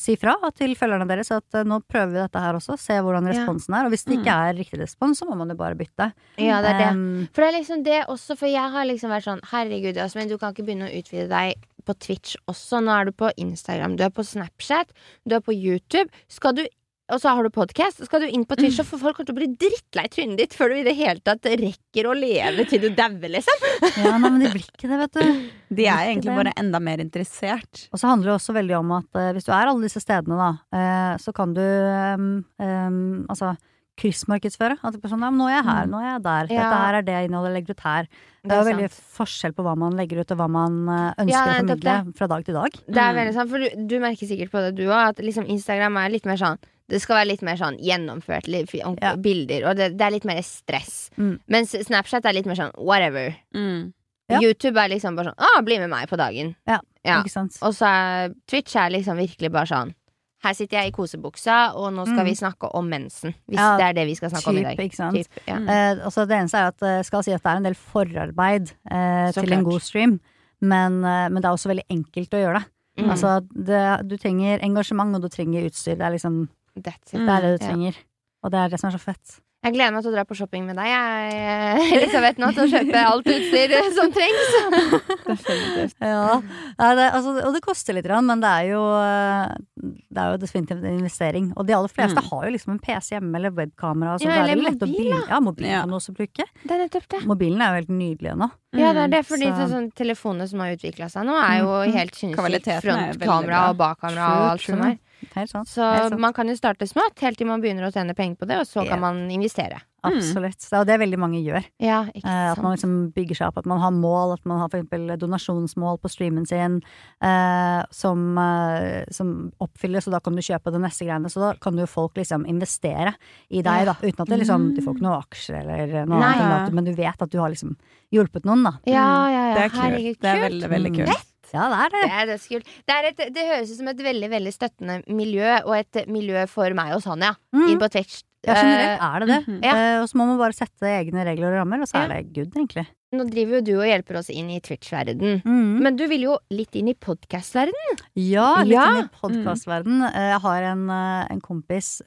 si fra til følgerne deres at eh, nå prøver vi dette her også, se hvordan Ja. responsen er. Og hvis det ikke er riktig respons, så må man jo bare bytte. Ja, det er det. Um, For det er liksom det også, for jeg har liksom vært sånn Herregud, Jasmin, du kan ikke begynne å utvide deg på Twitch også. Nå er du på Instagram, du er på Snapchat, du er på YouTube. Skal du og så har du podkast, skal du inn på Twitch, så får folk til å bli drittlei trynet ditt før du i det hele tatt rekker å leve til du dauer, liksom. Ja, nei, men de blir ikke det, vet du. (laughs) De er egentlig bare enda mer interessert. Og så handler det også veldig om at eh, hvis du er alle disse stedene, da, eh, så kan du um, um, altså kryssmarkedsføre. At det er sånn, ja, men nå er jeg her, nå er jeg der. Ja. Dette her er det innholdet jeg legger ut her. Det Det er er veldig sant. forskjell på hva man legger ut, og hva man eh, ønsker Ja, å formidle fra dag til dag. Det er Mm. veldig sant, for du, du merker sikkert på det du òg, at liksom Instagram er litt mer sånn Det skal være litt mer sånn gjennomført litt, Ja. bilder, og det, det er litt mer stress. Mm. Mens Snapchat er litt mer sånn whatever. Mm. Ja. YouTube er liksom bare sånn ah, bli med meg på dagen. Ja, Ja. Ikke sant? Og så er Twitch er liksom virkelig bare sånn her sitter jeg i kosebuksa, og nå skal Mm. vi snakke om mensen. Hvis Ja, det er det vi skal snakke om i Typ, dag. ikke sant? Typ, ja. Mm. Eh, altså det eneste er at jeg skal si at det er en del forarbeid eh, til til en god stream, men, eh, men det er også veldig enkelt å gjøre det. Mm. Altså, det, du trenger engasjement, og du trenger utstyr. Det er liksom That's it. Det er det du Ja. trenger. Og det er det som er så fett. Jeg gleder meg til å dra på shopping med deg, jeg, (laughs) Elisabeth, nå til å kjøpe alt utstyr (laughs) som trengs. Definitivt. (laughs) Ja, det, altså, og det koster litt, men det er jo eh, Det er jo definitivt en investering. Og de aller fleste Mm. har jo liksom en PC hjemme eller webkamera. Så Ja, det er eller lett mobil, bil- Ja, mobilen Ja. kan du også bruke. Det er nettopp det. Mobilen er jo helt nydelig ennå. Ja, det er det, fordi Så- så, sånn, telefonene som har utvikla seg nå, er jo Mm. helt sinnssykt. Er Frontkamera og bakkamera og True, alt som er. Helt sant. Så Helt sant. man kan jo starte smått helt til man begynner å tjene penger på det, og så yeah. kan man investere. Absolutt. Det er det veldig mange gjør. Ja, ikke Eh, at man liksom bygger seg opp, at man har mål, at man har for eksempel donasjonsmål på streamen sin eh, som, eh, som oppfylles, og da kan du kjøpe det neste greiene. Så da kan jo folk liksom investere i deg, da, uten at det liksom, du får ikke noe aksjer eller noe Nei. annet, men du vet at du har liksom hjulpet noen, da. Ja, ja, Det er er Herregud, kult. Det er veldig, veldig Mm. kult. Ja, det er Det det. er dødskult. Det, er et- det høres ut som et veldig veldig støttende miljø, og et miljø for meg og Sanja Mm. inn på Twitch. Ja, generelt Eh, er det det. Mhm. Ja. uh, og så må man bare sette egne regler og rammer, og så Ja. er det good, egentlig. nå driver jo du og hjelper oss inn i Twitch-verden. Mm. Men du vil jo litt inn i podkast-verden. Ja, litt Ja. inn i podkastverden. Eh, Jeg har en, en kompis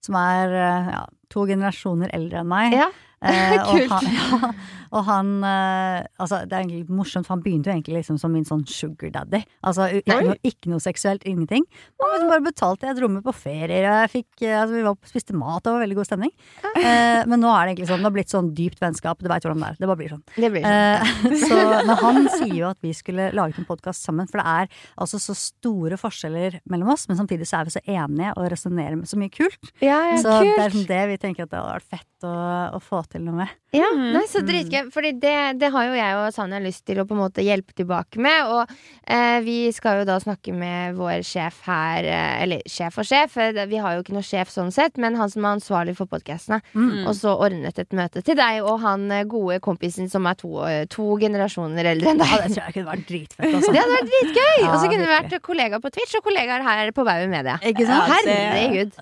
som er ja, to generasjoner eldre enn meg. Ja, Eh, (laughs) og han, (laughs) ja, og han eh, Altså, det er egentlig morsomt, for han begynte jo egentlig liksom som min sånn sugar daddy. Altså ikke, noe, ikke noe seksuelt, ingenting. Men bare betalte, jeg et rommet på ferier, og jeg fikk eh, Altså, vi var spiste mat, det var veldig god stemning. Eh, men nå er det egentlig sånn, det har blitt sånn dypt vennskap, du veit hvordan det er. Det bare blir sånn. det blir sånn. Eh, (laughs) så, men han sier jo at vi skulle laget en podkast sammen, for det er altså så store forskjeller mellom oss, men samtidig så er vi så enige og resonnerer med så mye kult. Ja, ja, så det er liksom det vi tenker at det hadde vært fett å, å få til noe med. Ja, Mhm. nei, så dritgøy. Fordi det, det har jo jeg og Sanja lyst til å på en måte hjelpe tilbake med. Og eh, vi skal jo da snakke med vår sjef her, eh, eller sjef og sjef, eh, vi har jo ikke noe sjef sånn sett, men han som er ansvarlig for podkastene. Mm. Og så ordnet et møte til deg og han eh, gode kompisen som er to, to generasjoner eldre enn Ja, deg. det tror jeg kunne vært dritfett. Også. Det hadde vært dritgøy! Ja, og så kunne vi vært kollegaer på Twitch og kollegaer her på Bauer Media. Ikke sant? Det- Herregud.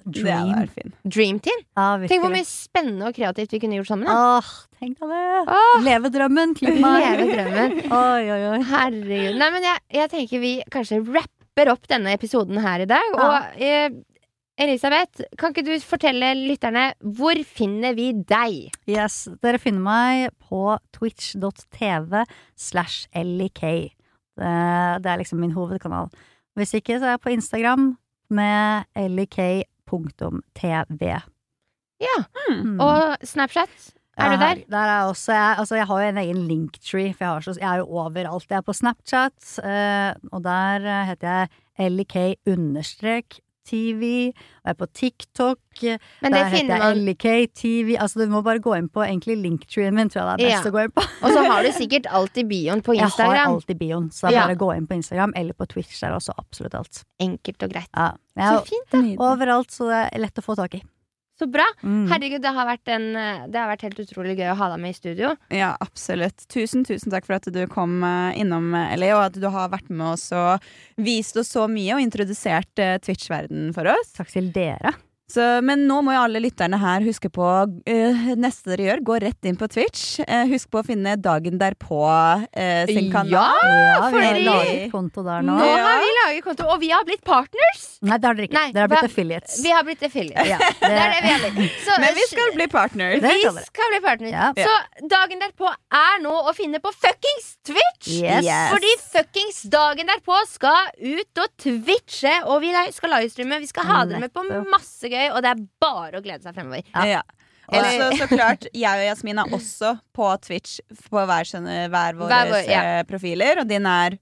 Fint. Dream Team. Ja, Tenk hvor mye spennende og kreativt vi kunne gjort sammen. Da. Åh, tenk deg det. Åh, Leve drømmen, klipp meg. Leve drømmen. Oi, oi, oi. Herregud. Nei, men jeg, jeg tenker vi kanskje rapper opp denne episoden her i dag. Ja. Og eh, Elisabeth, kan ikke du fortelle lytterne hvor finner vi deg? Yes, dere finner meg på twitch.tv slash lik. Det, det er liksom min hovedkanal. Hvis ikke, så er jeg på Instagram med lik.tv. Ja. Mm. Og Snapchat? Er du der? Der er jeg også jeg, altså jeg har jo en egen linktree, for jeg, har så, jeg er jo overalt. Jeg er på Snapchat, eh, og der eh, heter jeg lik understrek TV. Og jeg er på TikTok. Men det der heter jeg man lik TV. Altså du må bare gå inn på egentlig linktreen min, tror jeg det er best Ja. å gå inn på. Og så har du (laughs) sikkert alltid bioen på Jeg har alltid bioen, så det er Ja. bare å gå inn på Instagram eller på Twitch. Der er også absolutt alt. Enkelt og greit. Ja. Så fint, da. Overalt, så det er lett å få tak i. Så bra. Mm. Herregud, det har, vært en, eh, det har vært helt utrolig gøy å ha deg med i studio. Ja, absolutt. Tusen, tusen takk for at du kom eh, innom, eh, Ellie, og at du har vært med oss og vist oss så mye og introdusert Twitch-verdenen for oss. Takk til dere. Så, men nå må jo alle lytterne her huske på uh, neste dere gjør, gå rett inn på Twitch. Uh, husk på å finne dagen derpå uh, sin Ja, kanal. Ja, vi har laget konto der nå. Nå Ja. har vi laget konto, og vi har blitt partners! Nei, det har dere ikke. Nei, dere har blitt affiliates. Vi har blitt affiliates. Ja, (laughs) Det er det vi har blitt. Så, Men vi skal bli partners. Vi skal bli partners. Ja. Så dagen derpå er nå å finne på fuckings Twitch! Yes. Yes. Fordi fuckings dagen derpå skal ut og twitche, og vi skal livestreame. Vi skal ha dere med på masse gøy, og det er bare å glede seg fremover. Ja. Ja. Og så, så klart, jeg og Jasmin er også på Twitch på hver, hver våre Hver vår- ja. eh, profiler. Og din er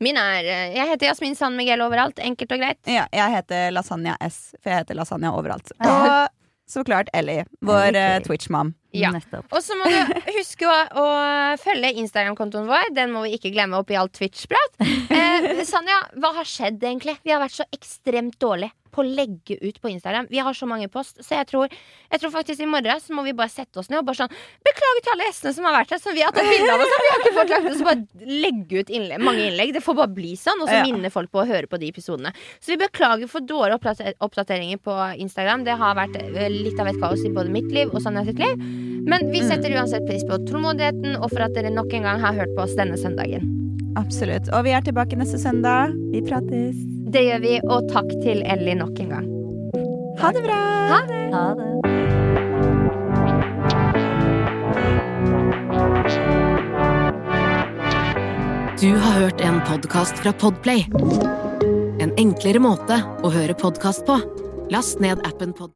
Min er eh, Jeg heter Jasmin San Miguel overalt. Enkelt og greit. Ja, jeg heter Lasagna S, for jeg heter lasagna overalt. Og så klart Ellie, vår Ellie eh, Twitch-mam. Ja. Og så må du (laughs) huske å, å følge Instagram-kontoen vår. Den må vi ikke glemme oppi alt Twitch-prat. (laughs) Eh, Sanja, hva har skjedd egentlig? Vi har vært så ekstremt dårlige på å legge ut på Instagram. Vi har så mange post, så jeg tror, jeg tror faktisk i morgen så må vi bare sette oss ned og bare sånn Beklager til alle gjestene som har vært her, som vi har tatt bilde av oss. Vi har ikke fått lagt ut, så bare legge ut innlegg, mange innlegg. Det får bare bli sånn, og så Ja. minner folk på å høre på de episodene. Så vi beklager for dårlige oppdater- oppdateringer på Instagram. Det har vært eh, litt av et kaos i både mitt liv og Sanja sitt liv. Men vi setter uansett pris på tålmodigheten og for at dere nok en gang har hørt på oss denne søndagen. Absolutt. Og vi er tilbake neste søndag. Vi prates. Det gjør vi, og takk til Ellie nok en gang. Ha det bra! Ha det! Ha det. Du har hørt en podkast fra Podplay. En enklere måte å høre podkast på. Last ned appen Pod...